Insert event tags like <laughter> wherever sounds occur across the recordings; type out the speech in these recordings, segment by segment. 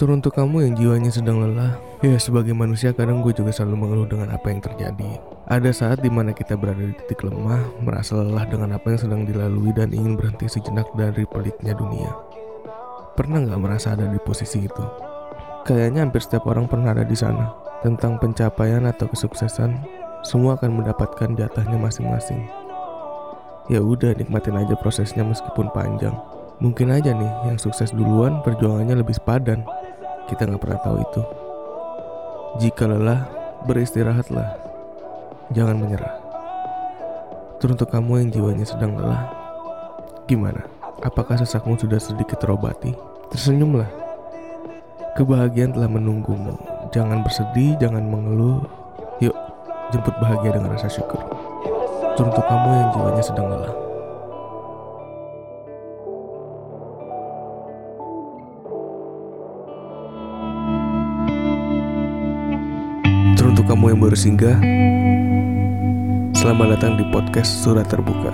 Teruntuk kamu yang jiwanya sedang lelah, ya sebagai manusia kadang gue juga selalu mengeluh dengan apa yang terjadi. Ada saat di mana kita berada di titik lemah, merasa lelah dengan apa yang sedang dilalui dan ingin berhenti sejenak dari peliknya dunia. Pernah nggak merasa ada di posisi itu? Kayaknya hampir setiap orang pernah ada di sana. Tentang pencapaian atau kesuksesan, semua akan mendapatkan jatahnya masing-masing. Ya udah nikmatin aja prosesnya meskipun panjang. Mungkin aja nih yang sukses duluan perjuangannya lebih sepadan. Kita nggak pernah tahu itu. Jika lelah, beristirahatlah. Jangan menyerah. Teruntuk kamu yang jiwanya sedang lelah, gimana? Apakah sesakmu sudah sedikit terobati? Tersenyumlah. Kebahagiaan telah menunggumu. Jangan bersedih, jangan mengeluh. Yuk, jemput bahagia dengan rasa syukur. Teruntuk kamu yang jiwanya sedang lelah. Kamu yang baru singgah, selamat datang di podcast Surat Terbuka.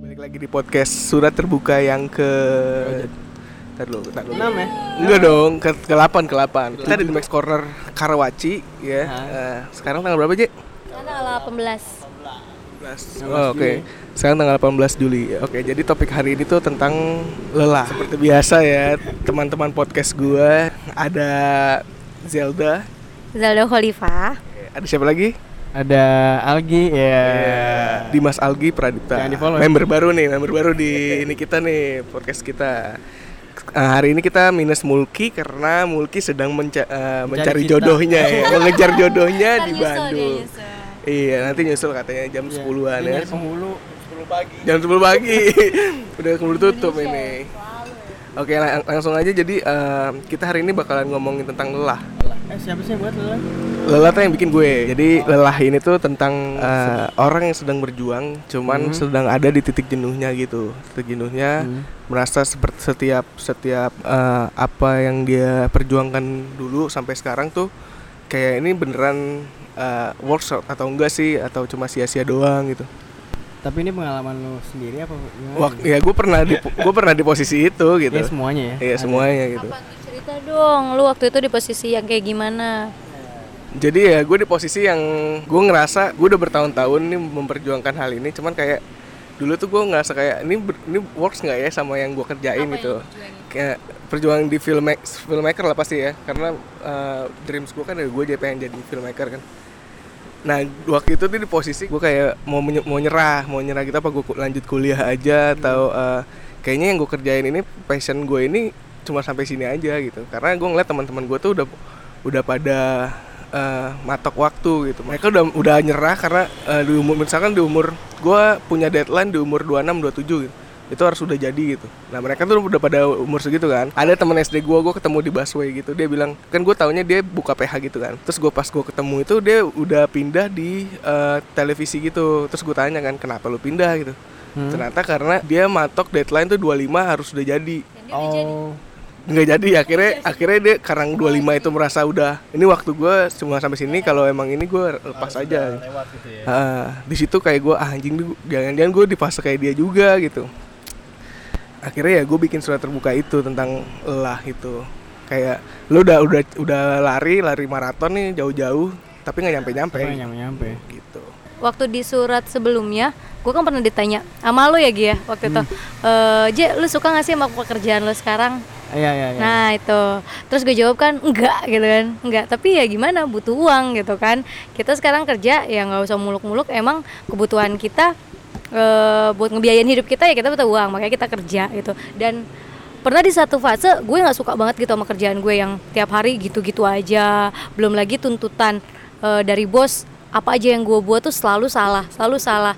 Balik lagi di podcast Surat Terbuka yang ke Ntar dulu, ntar dulu. Enam ya? Enggak dong, ke, ke 8, ke 8 Kita ada di Max Corner Karawaci ya. Eh, sekarang tanggal berapa, Jek? Sekarang tanggal 18 Oh, Oke, sekarang tanggal 18 Juli. Oke, jadi topik hari ini tuh tentang lelah. Seperti biasa ya, teman-teman podcast gua ada Zelda, Zaldo Khalifah ada siapa lagi? Ada Algi ya. Dimas Algi Pradipta. Jangan. Member baru nih, member baru di ini kita nih podcast kita. Eh, hari ini kita minus Mulki karena Mulki sedang menca- eh, mencari cinta. jodohnya ya, <laughs> mengejar jodohnya di Bandung. Iya, nanti nyusul katanya jam Iya. 10-an Ini ya. dari penghulu. Jam 10 pagi. <laughs> Udah keburu tutup ini. Oke, lang- langsung aja jadi eh, kita hari ini bakalan ngomongin tentang lelah. Eh siapa sih buat lu? Lelah tuh yang bikin gue. Jadi lelah ini tuh tentang eh, orang yang sedang berjuang, cuman Hmm. sedang ada di titik jenuhnya gitu. Titik jenuhnya Hmm. merasa seperti setiap setiap eh, apa yang dia perjuangkan dulu sampai sekarang tuh kayak ini beneran eh, works out atau enggak sih atau cuma sia-sia doang gitu. Tapi ini pengalaman lu sendiri apa gimana? Wah, ya gue pernah di gue pernah di posisi itu gitu. Ya semuanya ya. Iya Ada. semuanya gitu. Apa tuh cerita dong, lu waktu itu di posisi yang kayak gimana? Jadi ya gue di posisi yang gue ngerasa gue udah bertahun-tahun nih memperjuangkan hal ini, cuman kayak dulu tuh gue ngerasa kayak ini ini works nggak ya sama yang gue kerjain Apa gitu. yang? Kayak perjuangan di film filmmaker lah pasti ya, karena uh, dreams gue kan dari gue jadi pengen jadi filmmaker kan. Nah waktu itu tuh di posisi gue kayak mau menye- mau nyerah, mau nyerah gitu apa gue lanjut kuliah aja atau uh, kayaknya yang gue kerjain ini passion gue ini cuma sampai sini aja gitu. Karena gue ngeliat teman-teman gue tuh udah udah pada uh, matok waktu gitu. Mereka udah udah nyerah karena uh, di umur misalkan di umur gue punya deadline di umur 26 27 gitu. Itu harus udah jadi gitu. Nah mereka tuh udah pada umur segitu kan. Ada teman SD gue, gue ketemu di busway gitu. Dia bilang kan gue taunya dia buka PH gitu kan. Terus gue pas gue ketemu itu dia udah pindah di uh, televisi gitu. Terus gue tanya kan kenapa lu pindah gitu. Hmm. Ternyata karena dia matok deadline tuh 25 harus udah jadi. Oh. nggak jadi akhirnya akhirnya dia karena 25 itu merasa udah ini waktu gue cuma sampai sini kalau emang ini gue lepas aja Lewat gitu ya. Ah, di situ kayak gue ah, anjing jangan-jangan gue di fase kayak dia juga gitu akhirnya ya gue bikin surat terbuka itu tentang lelah itu kayak lu udah udah udah lari lari maraton nih jauh-jauh tapi nggak nyampe-nyampe Tapi nyampe nyampe. gitu Waktu di surat sebelumnya, gue kan pernah ditanya sama lu ya Gia waktu itu. Eh, J, lu suka gak sih sama pekerjaan lu sekarang? Iya iya iya. Nah itu, terus gue jawab kan enggak gitu kan, enggak. Tapi ya gimana, butuh uang gitu kan. Kita sekarang kerja ya nggak usah muluk-muluk. Emang kebutuhan kita eh, buat ngebiayain hidup kita ya kita butuh uang, makanya kita kerja gitu. Dan pernah di satu fase gue nggak suka banget gitu sama kerjaan gue yang tiap hari gitu-gitu aja. Belum lagi tuntutan eh, dari bos apa aja yang gue buat tuh selalu salah, selalu salah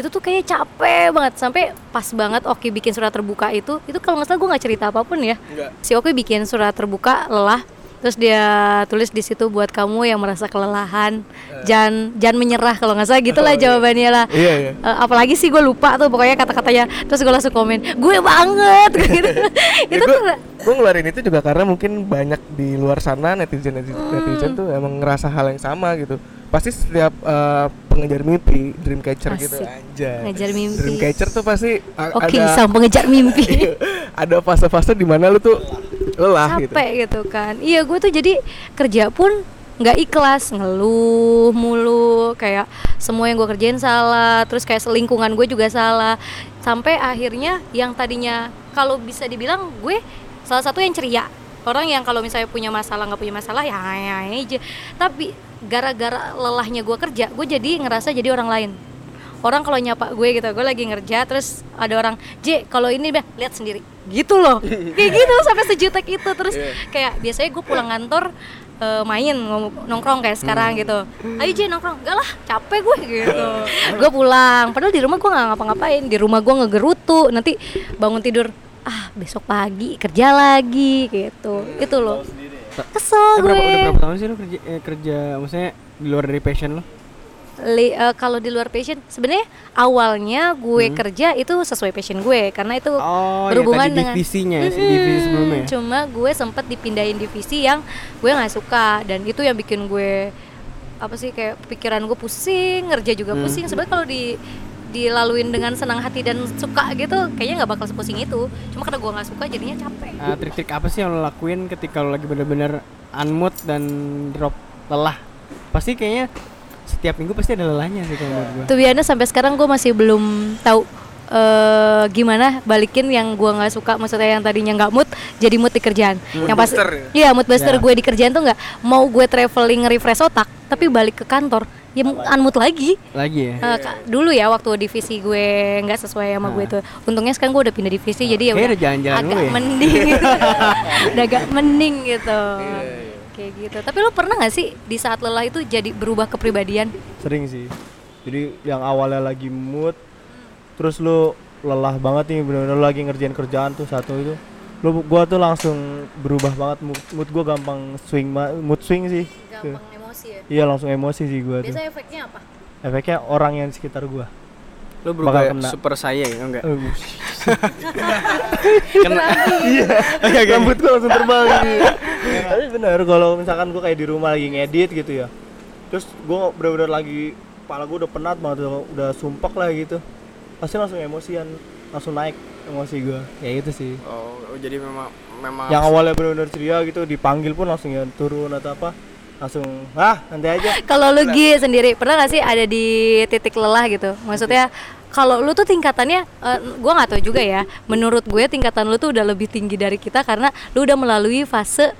itu tuh kayak capek banget sampai pas banget Oki bikin surat terbuka itu itu kalau nggak salah gue nggak cerita apa pun ya enggak si Oki bikin surat terbuka lelah terus dia tulis di situ buat kamu yang merasa kelelahan. Jangan jangan menyerah kalau nggak salah gitulah jawabannya lah. Iya iya. Eh, apalagi sih gue lupa tuh pokoknya kata-katanya. Terus gue langsung komen gue banget. <laughs> Gitu. Itu gue tuh gue ngeluarin itu juga karena mungkin banyak di luar sana netizen netizen, Hmm. netizen tuh emang ngerasa hal yang sama gitu. Pasti setiap eh, pengejar mimpi dreamcatcher gitu. Asik. anjay. Ngejar mimpi. dreamcatcher tuh pasti Oke, ada sang pengejar mimpi. <laughs> ada fase-fase di mana lu tuh lelah gitu capek gitu. kan. Iya gue tuh jadi kerja pun nggak ikhlas ngeluh mulu kayak semua yang gue kerjain salah terus kayak selingkungan gue juga salah. Sampai akhirnya yang tadinya kalau bisa dibilang gue salah satu yang ceria. Orang yang kalau misalnya punya masalah nggak punya masalah ya aja. Tapi gara-gara lelahnya gue kerja gue jadi ngerasa jadi orang lain orang kalau nyapa gue gitu gue lagi ngerja terus ada orang J kalau ini bah lihat sendiri. Gitu loh. <laughs> Kayak gitu sampai sejutek itu. Terus kayak biasanya gue pulang kantor eh, main nongkrong kayak sekarang gitu. Ayo J nongkrong. Enggak lah capek gue gitu. <laughs> Gue pulang. Padahal di rumah gue nggak ngapa-ngapain. Di rumah gue ngegerutu. Nanti bangun tidur ah besok pagi kerja lagi gitu. Itu loh. Eh, kesel gue berapa, udah berapa tahun sih lu kerja, eh, kerja? Maksudnya di luar dari passion lu? Li- eh, kalau di luar passion sebenarnya awalnya gue kerja itu sesuai passion gue karena itu Hmm. Oh, berhubungan ya, tadi dengan divisinya, ya, Mm-mm, divisi sebelumnya. ya? cuma gue sempat dipindahin divisi yang gue nggak suka dan itu yang bikin gue apa sih kayak pikiran gue pusing kerja juga Hmm. pusing sebenarnya kalau di dilaluin dengan senang hati dan suka gitu kayaknya nggak bakal sepusing itu cuma karena gue nggak suka jadinya capek Ah, trik-trik apa sih yang lo lakuin ketika lo lagi bener-bener unmood dan drop lelah? Pasti kayaknya setiap minggu pasti ada lelahnya sih kalau menurut gua. Tuh biasanya sampai sekarang gue masih belum tahu eh gimana balikin yang gue nggak suka maksudnya yang tadinya nggak mood jadi mood di kerjaan. Yang pas booster iya mood booster Ya. gue di kerjaan tuh nggak mau gue traveling refresh otak tapi balik ke kantor ya unmood lagi. Lagi ya? Ka- dulu ya waktu divisi gue nggak sesuai sama gue tuh untungnya sekarang gue udah pindah divisi jadi ya udah udah jalan-jalan agak dulu ya? mending gitu. <laughs> Udah agak mending gitu kayak gitu. Tapi lo pernah nggak sih di saat lelah itu jadi berubah kepribadian? Sering sih. Jadi yang awalnya lagi mood terus lu lelah banget nih bener-bener lagi ngerjain kerjaan tuh satu itu. Lu gua tuh langsung berubah banget mood, mood gua gampang swing mood swing sih. Gampang emosi ya? Iya langsung emosi sih gua tuh. Biasanya efeknya apa? Efeknya orang yang di sekitar gua Lo Bakal berubah kena. super saya ya enggak? Eh, Kena. <laughs> iya rambut gua langsung terbang gitu. <laughs> tapi bener kalau misalkan gua kayak di rumah lagi ngedit gitu ya. Terus gua bener-bener lagi kepala gua udah penat banget udah, udah sumpek lah gitu. Pasti langsung emosian langsung naik emosi gua. Ya itu sih. Oh, jadi memang memang yang awalnya benar-benar ceria gitu dipanggil pun langsung ya turun atau apa langsung ah nanti aja <laughs> Kalau lu Gi sendiri pernah gak sih ada di titik lelah gitu? Maksudnya kalau lu tuh tingkatannya, eh, gua nggak tahu juga ya. Menurut gue tingkatan lu tuh udah lebih tinggi dari kita karena lu udah melalui fase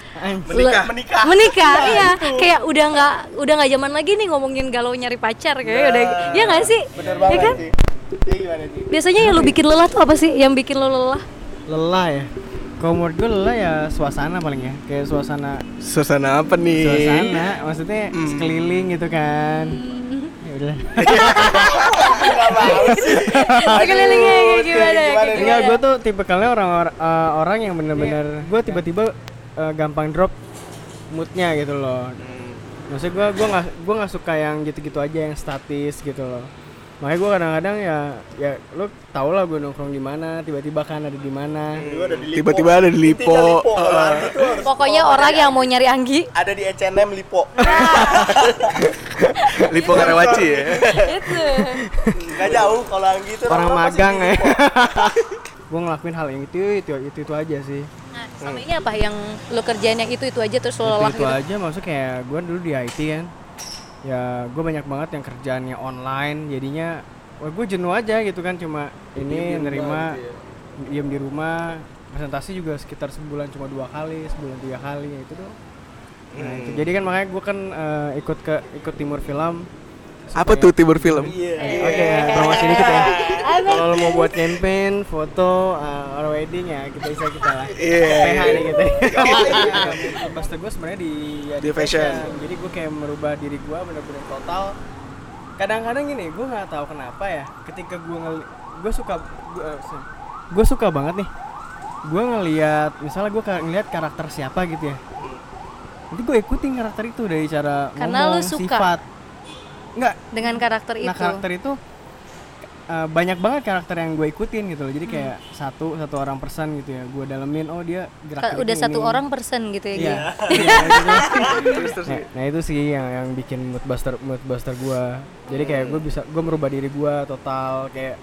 Menikah. le- Menikah. menikah, iya. Kayak udah nggak udah nggak zaman lagi nih ngomongin galau nyari pacar kayak udah, ya nggak sih? bener Ya banget kan? sih Iya gimana sih Biasanya yang lu bikin lelah tuh apa sih? Yang bikin lu lelah? lelah ya. Kalau menurut gue lelah ya suasana paling ya, kayak suasana suasana apa nih suasana, maksudnya sekeliling gitu kan. Ya udah. Sekelilingnya kayak gimana? ya? Enggak, gue tuh tipe kalian orang eh, orang yang bener-bener gue tiba-tiba eh, gampang drop moodnya gitu loh. Maksudnya gue gua nggak gua nggak suka yang gitu-gitu aja yang statis gitu loh. Makanya gue kadang-kadang ya ya lo tau lah gue nongkrong di mana, tiba-tiba kan ada di mana. tiba-tiba ada di lipo. <laughs> Pokoknya orang yang mau nyari Anggi. Ada di H&M Lipo. <laughs> <laughs> Lipo karawaci ya. Itu. nggak jauh kalau Anggi itu Orang magang ya. Gue ngelakuin hal yang itu itu itu itu aja sih. Nah, sama ini apa yang lu kerjain yang itu itu aja terus lelah itu, itu gitu? aja maksudnya kayak gue dulu di IT kan ya gue banyak banget yang kerjaannya online jadinya wah gue jenuh aja gitu kan cuma ini nerima diam di rumah presentasi juga sekitar sebulan cuma dua kali sebulan tiga kali ya itu doang. Nah itu. Jadi kan makanya gue kan eh, ikut ke ikut timur film apa tuh timur film Oke, promosi dikit ya. Kalau lo mau buat campaign, foto, uh, or wedding ya kita bisa kita lah. Iya. PH nih gitu. <laughs> Pas gue sebenarnya di ya, Di fashion. Jadi gue kayak merubah diri gue bener-bener total. Kadang-kadang gini, gue nggak tahu kenapa ya. Ketika gue ngel, gue suka, gue suka banget nih. Gue ngelihat, misalnya gue ngelihat karakter siapa gitu ya. Nanti gue ikutin karakter itu dari cara Karena lu ngomong, suka. sifat. Enggak, Dengan karakter itu. Nah karakter itu uh, banyak banget karakter yang gue ikutin gitu loh jadi Hmm. kayak satu satu orang persen gitu ya gue dalemin oh dia gerak udah satu orang persen gitu ya Iya. Gi? <laughs> Iya, gitu. <laughs> nah, nah itu sih yang yang bikin mood buster mood buster gue jadi kayak gue bisa gue merubah diri gue total kayak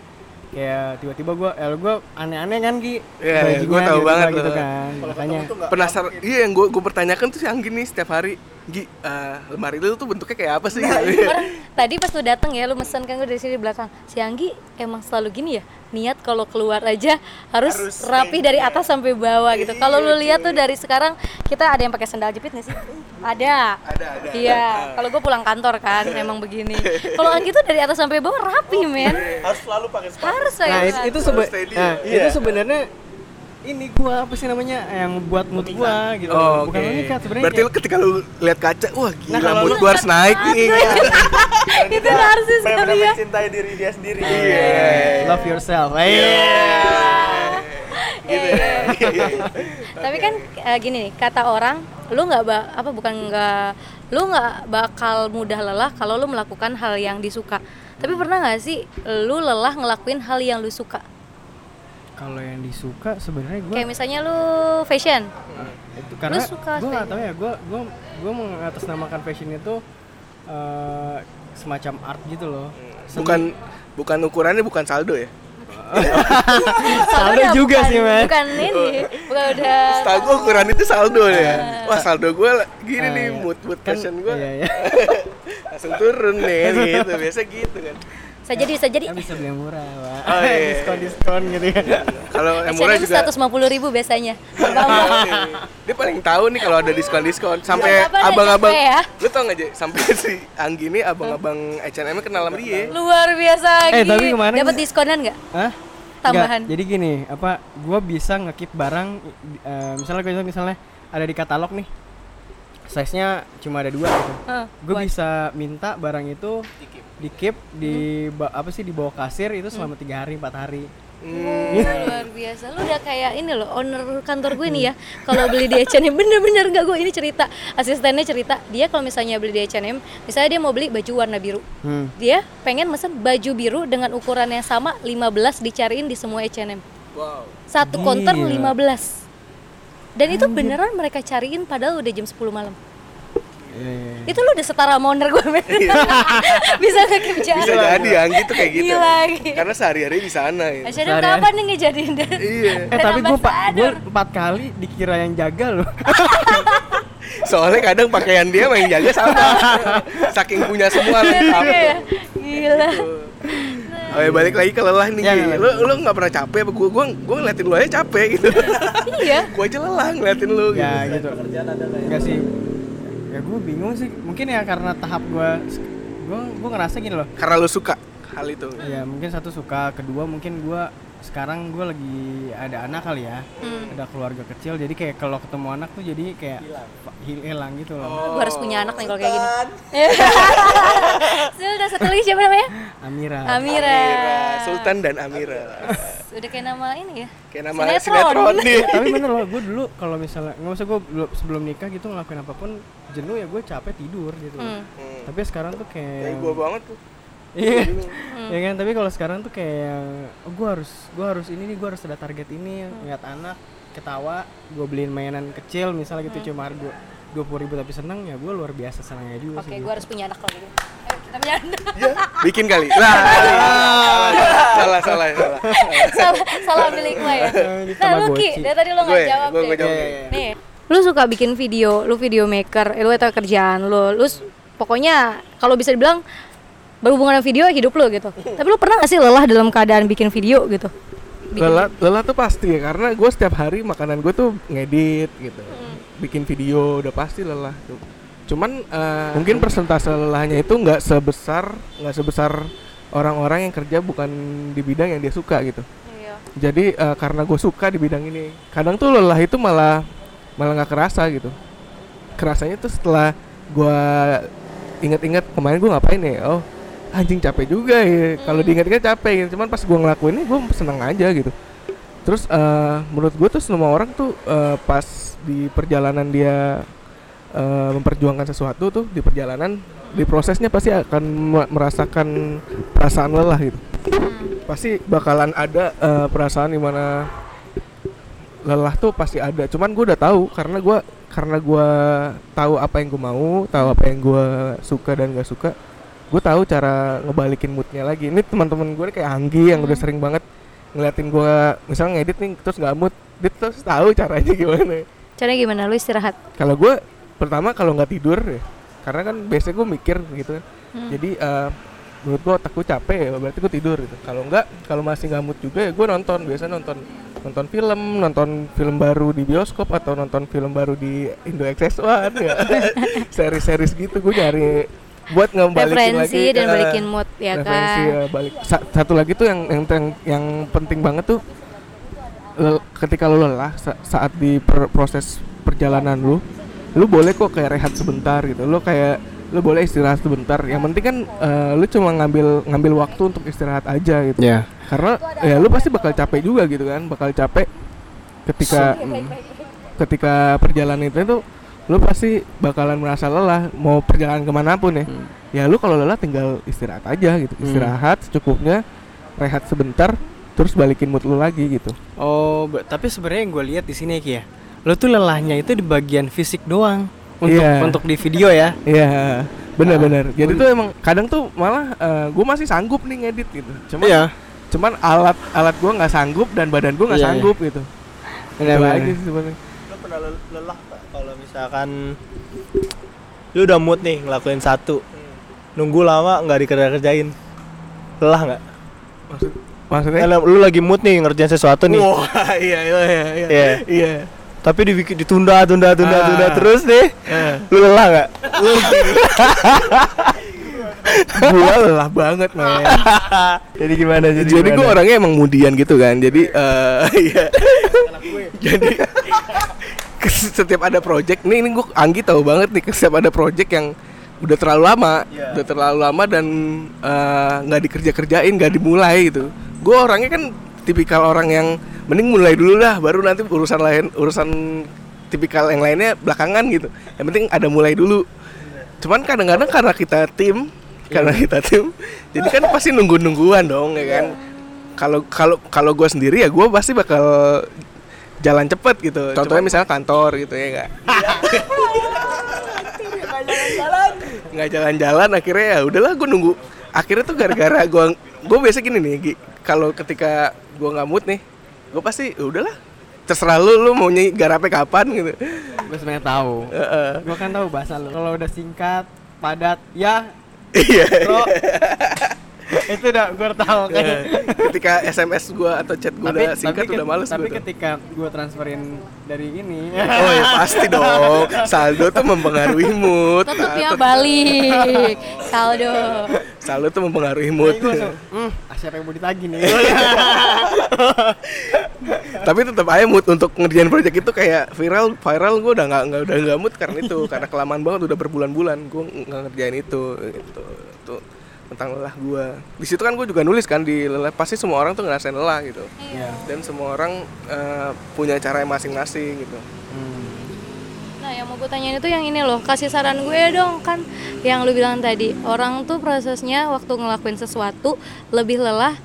kayak tiba-tiba gue eh gue aneh-aneh kan ki bajunya gua tahu tiba-tiba banget gitu loh. kan makanya penasaran iya yang gue gue pertanyakan tuh si Anggi nih setiap hari Gi eh, lemari lu tuh bentuknya kayak apa sih Nah, gitu. Orang tadi pas lu dateng ya, lu mesen kan gue dari sini di belakang. Si Anggi emang selalu gini ya, niat kalau keluar aja harus, rapi dari atas sampai bawah gitu. Kalau lu lihat tuh dari sekarang kita ada yang pakai sandal jepit nggak sih? Ada. Ada, ada. Iya. Kalau gue pulang kantor kan, <laughs> emang begini. Kalau Anggi tuh dari atas sampai bawah rapi men. harus selalu pakai sepatu Harus nah saya. itu, itu sebe- nah, ya? itu sebenarnya ini gua apa sih namanya yang buat mood gua gitu Oh, bukan oke. mengikat sebenarnya Berarti kayak- ketika lu lihat kaca, wah gila Nah, mood lu- gua harus naik nih. <laughs> itu narsis kali ya. mencintai diri dia sendiri Iya. love yourself Iya, Gitu iya, ya. iya. <laughs> Tapi kan eh, gini nih, kata orang, lu nggak ba- apa bukan nggak, lu nggak bakal mudah lelah kalau lu melakukan hal yang disuka. Tapi pernah nggak sih lu lelah ngelakuin hal yang lu suka? Kalau yang disuka sebenarnya gua Kayak misalnya lu fashion. itu karena suka gue nggak tahu ya gue gue gue mengatasnamakan fashion itu eh, semacam art gitu loh Seni. Bukan bukan ukurannya bukan saldo ya. <laughs> saldo udah juga bukan- sih men Bukan ini, bukan <laughs> udah. Setahu gua ukuran itu saldo ya. Wah saldo gua gini Ah, nih iya. mood mood Kan- fashion gua iya, iya. <laughs> langsung turun nih gitu. Biasa gitu kan. Bisa jadi, bisa jadi. Kan bisa beli yang murah pak Oh, iya. <laughs> diskon diskon gitu ya Kalau yang murah juga 150 ribu biasanya. <laughs> dia paling tahu nih kalau ada diskon-diskon sampai Iya, apa, abang-abang ya? lu tau gak Jay? sampai <laughs> si Anggi nih abang-abang H&M kenal sama dia Luar biasa Eh, Gi. tapi kemarin Dapat gua- diskonan nggak? Hah? Tambahan. Nggak, jadi gini apa gue bisa ngekip barang eh, misalnya misalnya ada di katalog nih size nya cuma ada dua gitu Hah, gue bisa minta barang itu di keep di ba- apa sih di bawah kasir itu selama tiga hari empat hari Oh, luar biasa. Lu udah kayak ini loh, owner kantor gue nih ya. Kalau beli di H&M bener-bener nggak gue ini cerita. Asistennya cerita, dia kalau misalnya beli di H&M, misalnya dia mau beli baju warna biru. hmm. Dia pengen mesen baju biru dengan ukuran yang sama 15 dicariin di semua H&M. wow Satu konter Gila. 15. Dan itu beneran mereka cariin padahal udah jam 10 malam. Iya, iya, iya. Itu lu udah setara sama owner gue men. <laughs> Bisa ngekip bisa jalan. jadi Anggi tuh kayak gitu Gila, karena sehari-hari di sana gitu. Sehari-hari. kapan nih ngejadiin dan iya <laughs> eh tapi gue pak gue empat kali dikira yang jaga loh <laughs> soalnya kadang pakaian dia main jaga sama saking punya semua Iya, Gila. Oh ya balik lagi ke lelah nih Ya. Lu lu nggak pernah capek apa gua gua gua ngeliatin lu aja capek gitu. <laughs> Iya. gua aja lelah ngeliatin lu gitu. ya gitu enggak sih ya gue bingung sih mungkin ya karena tahap gue gue gue ngerasa gini loh Karena lu suka hal itu. ya mungkin satu suka kedua mungkin gue sekarang gue lagi ada anak kali ya Hmm. ada keluarga kecil jadi kayak kalau ketemu anak tuh jadi kayak hil- hilang gitu loh Gue harus punya anak nih kalau kayak gini. Sudah <laughs> satu lagi siapa namanya? Amira Amira. Amira, Sultan dan Amira. Udah kayak nama ini ya. Kayak nama Sinetron. sinetron, <laughs> nih. tapi bener loh gue dulu kalau misalnya nggak usah gue sebelum nikah gitu ngelakuin apa pun jenuh ya gue capek tidur gitu Hmm. Hmm. tapi sekarang tuh kayak Kayak gua banget tuh. Iya, ya kan. Tapi kalau sekarang tuh kayak, oh, gue harus, gue harus ini nih, gue harus ada target ini, lihat anak ketawa, gue beliin mainan kecil, misalnya gitu cuma harga dua puluh ribu tapi seneng ya gue luar biasa senangnya juga Oke, sih. gue harus punya anak kalau gitu. Ayo kita punya anak. Bikin kali. Lah. <laughs> salah, salah, salah. salah, salah ambil hikmah ya. Nah, lu Ki, dari tadi lu Gue, nggak jawab gue, gue deh. jawab. Iya, iya. Nih, lu suka bikin video, lu video maker, eh, lu itu kerjaan lu, lu pokoknya kalau bisa dibilang berhubungan dengan video hidup lu gitu. Tapi lu pernah gak sih lelah dalam keadaan bikin video gitu? Bikin- Lelah, lelah tuh pasti ya karena gue setiap hari makanan gue tuh ngedit gitu, bikin video udah pasti lelah tuh. Cuman eh, mungkin persentase lelahnya itu nggak sebesar nggak sebesar orang-orang yang kerja bukan di bidang yang dia suka gitu. Iya. Jadi eh, karena gue suka di bidang ini, kadang tuh lelah itu malah malah nggak kerasa gitu. Kerasanya tuh setelah gue inget-inget kemarin gue ngapain ya? Oh anjing capek juga ya. Kalau diinget-inget capek gitu. Cuman pas gue ngelakuinnya gue seneng aja gitu. Terus eh, menurut gue tuh semua orang tuh eh, pas di perjalanan dia eh, memperjuangkan sesuatu tuh di perjalanan di prosesnya pasti akan me- merasakan perasaan lelah gitu pasti bakalan ada eh, perasaan di mana lelah tuh pasti ada cuman gue udah tahu karena gue karena gue tahu apa yang gue mau tahu apa yang gue suka dan gak suka gue tahu cara ngebalikin moodnya lagi. Ini teman-teman gue kayak Anggi yang udah sering banget ngeliatin gue misalnya ngedit nih terus nggak mood dia terus tahu caranya <laughs> gimana. Caranya gimana? Lu istirahat? kalau gue pertama kalau nggak tidur ya karena kan biasanya gue mikir gitu kan. Hmm. jadi eh, menurut gue otak gue capek ya berarti gue tidur gitu. Kalau nggak kalau masih nggak mood juga ya gue nonton. Biasa nonton nonton film nonton film baru di bioskop atau nonton film baru di Indo XS1 ya. <laughs> Seri-series gitu gue nyari buat ngebalikin Referensi lagi dan eh, balikin mood ya referensi kan. ya, balik. Sa- satu lagi tuh yang yang yang, yang penting banget tuh lel- ketika lu lelah sa- saat di per- proses perjalanan lu lu boleh kok kayak rehat sebentar gitu. Lu kayak lu boleh istirahat sebentar. Yang penting kan eh, lu cuma ngambil ngambil waktu untuk istirahat aja gitu. Ya. karena ya lu pasti bakal capek juga gitu kan. Bakal capek ketika mm, ketika perjalanan itu tuh lu pasti bakalan merasa lelah mau perjalanan ke mana pun ya Hmm. ya lu kalau lelah tinggal istirahat aja gitu Hmm. istirahat secukupnya rehat sebentar terus balikin mood lu lagi gitu Oh, tapi sebenarnya yang gue lihat di sini Ki ya. Lo tuh lelahnya itu di bagian fisik doang. Untuk Iya. untuk di video ya. <laughs> iya benar-benar jadi tuh emang kadang tuh malah gue masih sanggup nih ngedit gitu cuman Iya. cuman alat alat gua nggak sanggup dan badan gua nggak iya. sanggup gitu Benar, Itu benar. aja sih sebenarnya Lo pernah lel- lelah misalkan lu udah mood nih ngelakuin satu nunggu lama nggak dikerja-kerjain lelah nggak? maksud maksudnya Karena lu lagi mood nih ngerjain sesuatu nih Wah, iya iya iya iya. Iya. Iya. tapi dibikin ditunda tunda tunda Ah. tunda terus nih Eh, lu lelah nggak? <laughs> gua lelah banget, men. <laughs> jadi gimana jadi? Jadi gua gimana? orangnya emang mudian gitu kan. Jadi eh <laughs> iya. Jadi setiap ada project nih ini gua Anggi tahu banget nih setiap ada project yang udah terlalu lama, Iya. udah terlalu lama dan eh, nggak dikerja-kerjain, nggak dimulai gitu. Gua orangnya kan tipikal orang yang mending mulai dulu lah, baru nanti urusan lain, urusan tipikal yang lainnya belakangan gitu. Yang penting ada mulai dulu. Cuman kadang-kadang karena kita tim, karena kita tim, jadi kan pasti nunggu-nungguan dong ya kan. Kalau kalau kalau gue sendiri ya gue pasti bakal jalan cepet gitu. Contohnya misalnya kantor gitu ya enggak. <laughs> nggak jalan-jalan akhirnya ya udahlah gue nunggu akhirnya tuh gara-gara gue gue biasa gini nih kalau ketika gue nggak mood nih gue pasti ya udahlah terserah lu lu mau nyanyi garapnya kapan gitu Gue sebenarnya tahu. Heeh. Gue kan tahu bahasa lo. Kalau udah singkat, padat, ya iya lo <laughs> <laughs> itu udah gue tahu kan. Eh, ketika SMS gua atau chat gua udah singkat ke- udah males tapi gua ketika gue transferin dari ini <laughs> Oh ya pasti dong. Saldo tuh mempengaruhi mood. Tutup ya balik. Saldo. Saldo tuh mempengaruhi mood. gue hmm, ah, siapa yang mau ditagih nih <laughs> Tapi tetap aja mood untuk ngerjain project itu kayak viral, viral gua udah nggak nggak udah nggak mood karena itu karena kelamaan banget udah berbulan-bulan gua nggak ngerjain itu gitu. Tentang lelah gua. Di situ kan gua juga nulis kan di lelah pasti semua orang tuh ngerasain lelah gitu. Iya. Dan semua orang eh, punya cara masing-masing gitu. Hmm. Nah, yang mau gue tanyain itu yang ini loh, kasih saran gue dong kan yang lu bilang tadi, orang tuh prosesnya waktu ngelakuin sesuatu lebih lelah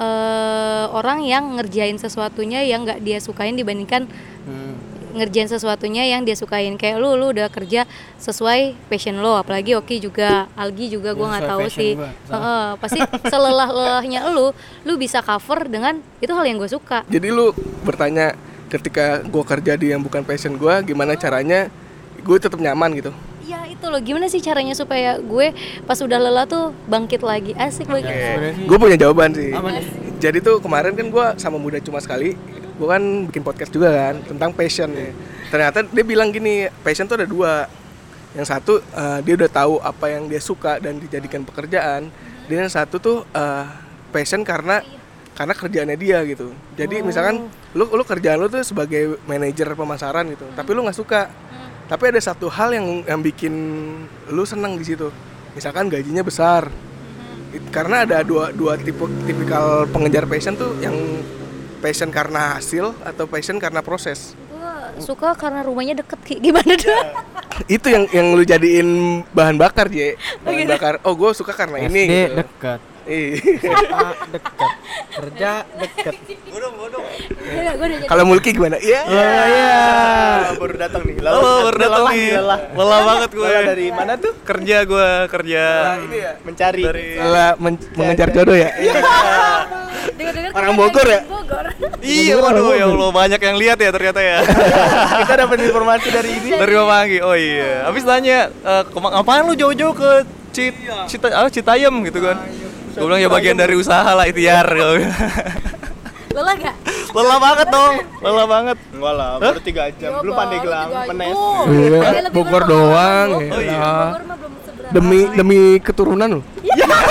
eh, orang yang ngerjain sesuatunya yang nggak dia sukain dibandingkan. Ngerjain sesuatunya yang dia sukain. Kayak lu lu udah kerja sesuai passion lo. Apalagi Oki juga Algi juga gue Ya, nggak tahu sih. gua. Heeh, pasti selelah lelahnya lu lu bisa cover dengan itu hal yang gue suka. Jadi lu bertanya ketika gua kerja di yang bukan passion gua gimana caranya gue tetap nyaman gitu. ya itu loh. Gimana sih caranya supaya gue pas udah lelah tuh bangkit lagi? Asik banget sih- Gue punya jawaban sih. Apa nih? Jadi tuh kemarin kan gua sama muda cuma sekali, gue kan bikin podcast juga kan tentang passion ya. Ternyata dia bilang gini, passion tuh ada dua. Yang satu eh, dia udah tahu apa yang dia suka dan dijadikan pekerjaan. Dan yang satu tuh eh, passion karena karena kerjaannya dia gitu. Jadi misalkan lu lu kerjaan lu tuh sebagai manajer pemasaran gitu, tapi lu nggak suka. Tapi ada satu hal yang yang bikin lu senang di situ. Misalkan gajinya besar, It- karena ada dua dua tipe tipikal pengejar passion tuh yang passion karena hasil atau passion karena proses gue suka karena rumahnya deket Ki. gimana tuh Itu yang yang lu jadiin bahan bakar, Je. Oh, Bahan gitu. bakar. Oh, gue suka karena ini. SD gitu. deket Iya. SMA deket kerja deket Iya, gua udah jadi- Kalau Mulki gimana? Iya. Oh iya. Baru datang nih. Lalu Halo, baru datang lelah nih. Lelah. Lelah banget gue. Lelah dari mana tuh? Kerja gue, kerja. ini ya mencari. Dari Setelah men- mengejar jodoh ya. Dengar-dengar Orang Bogor ya? Bogor. Iya, waduh, ya Allah banyak yang lihat ya ternyata ya. <laughs> Kita dapat informasi dari ini. Dari Mama Anggi. Oh iya. Habis nanya, eh, kema- ngapain lu jauh-jauh ke Cit Cita ah, Citayam gitu kan? Gue bilang ya bagian dari usaha lah ikhtiar. <laughs> Lelah gak? Lelah banget dong. Lelah banget. Enggak lah, baru 3 jam. Belum pandai gelang, menes. Iya, lebih Bogor doang, iya. Belum seberapa. Demi demi keturunan lu.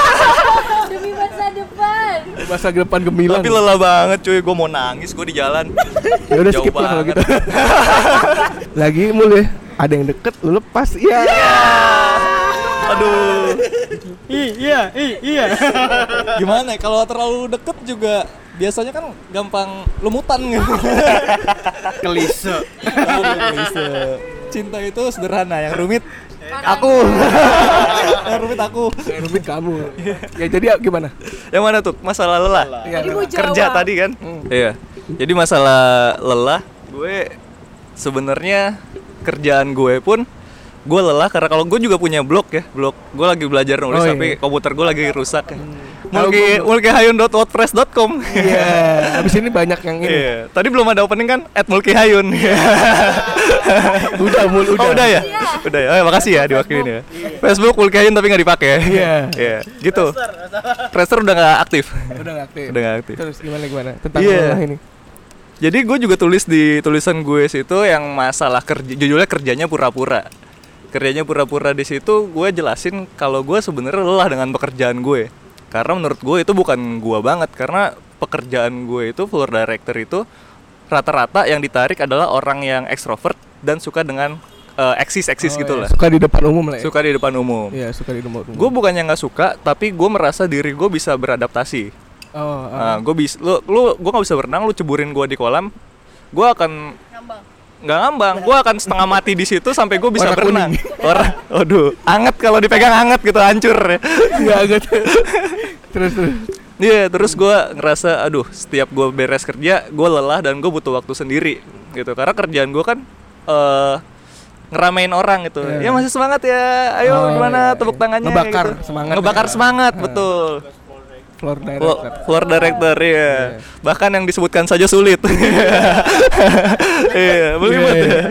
<laughs> demi masa depan. Masa depan gemilang. Tapi lelah banget cuy, gue mau nangis gue di jalan. <laughs> Ya udah skip lah kalau gitu. Lagi mul ya. Ada yang deket lu lepas. Iya. Aduh. iya iya iya <laughs> Gimana ya kalau terlalu deket juga biasanya kan gampang lumutan gitu. <laughs> kelise Cinta itu sederhana, yang rumit Aku. <laughs> yang rumit aku. Rumit kamu. Ya jadi ya, gimana? Yang mana tuh? Masalah lelah. Iya. Mau Kerja tadi kan? Iya. Jadi masalah lelah, gue sebenarnya kerjaan gue pun gue lelah karena kalau gue juga punya blog ya blog gue lagi belajar nulis Oh, iya. tapi komputer gue lagi rusak ya. Tahu mulki gua- mulkihayun.wordpress.com Iya. Habis ini banyak yang ini. Iya. Tadi belum ada opening kan? At mulkihayun. <laughs> Udah mul udah. Oh udah ya? Udah ya. Oh, makasih ya diwakilin ya. Facebook mulkihayun tapi nggak dipakai. Iya. Iya. Gitu. Tracer udah nggak aktif. Udah nggak aktif. Udah nggak aktif. Terus gimana gimana? Tentang Iya. lelah ini. Jadi gue juga tulis di tulisan gue situ yang masalah kerja judulnya kerjanya pura-pura. Kerjanya pura-pura di situ gue jelasin kalau gue sebenarnya lelah dengan pekerjaan gue. Karena menurut gue itu bukan gue banget karena pekerjaan gue itu floor director itu rata-rata yang ditarik adalah orang yang ekstrovert dan suka dengan eh, eksis-eksis Oh, gitu iya. lah. Suka di depan umum lah ya. Suka di depan umum. Iya, suka di depan umum. Gue bukannya nggak suka, tapi gue merasa diri gue bisa beradaptasi. Oh, oh. Nah, gue bisa, lu, lu, gue nggak bisa berenang, lu ceburin gue di kolam, gue akan. Nggak ngambang, gue akan setengah mati di situ sampai gue bisa Warna berenang. <laughs> Warna, aduh, anget kalau dipegang anget gitu hancur. ya. Enggak gitu. terus terus. Iya, terus gue ngerasa, aduh, setiap gue beres kerja, gue lelah dan gue butuh waktu sendiri, gitu. Karena kerjaan gue kan eh ngeramein orang gitu. Iya. Ya masih semangat ya, ayo Oh, gimana iya, tepuk iya. tangannya. Ngebakar gitu. semangat Ngebakar ya. semangat, betul. Floor Flo- director. Floor director ya. Iya. Bahkan yang disebutkan saja sulit. <laughs> Iya, belibet Iya, ya.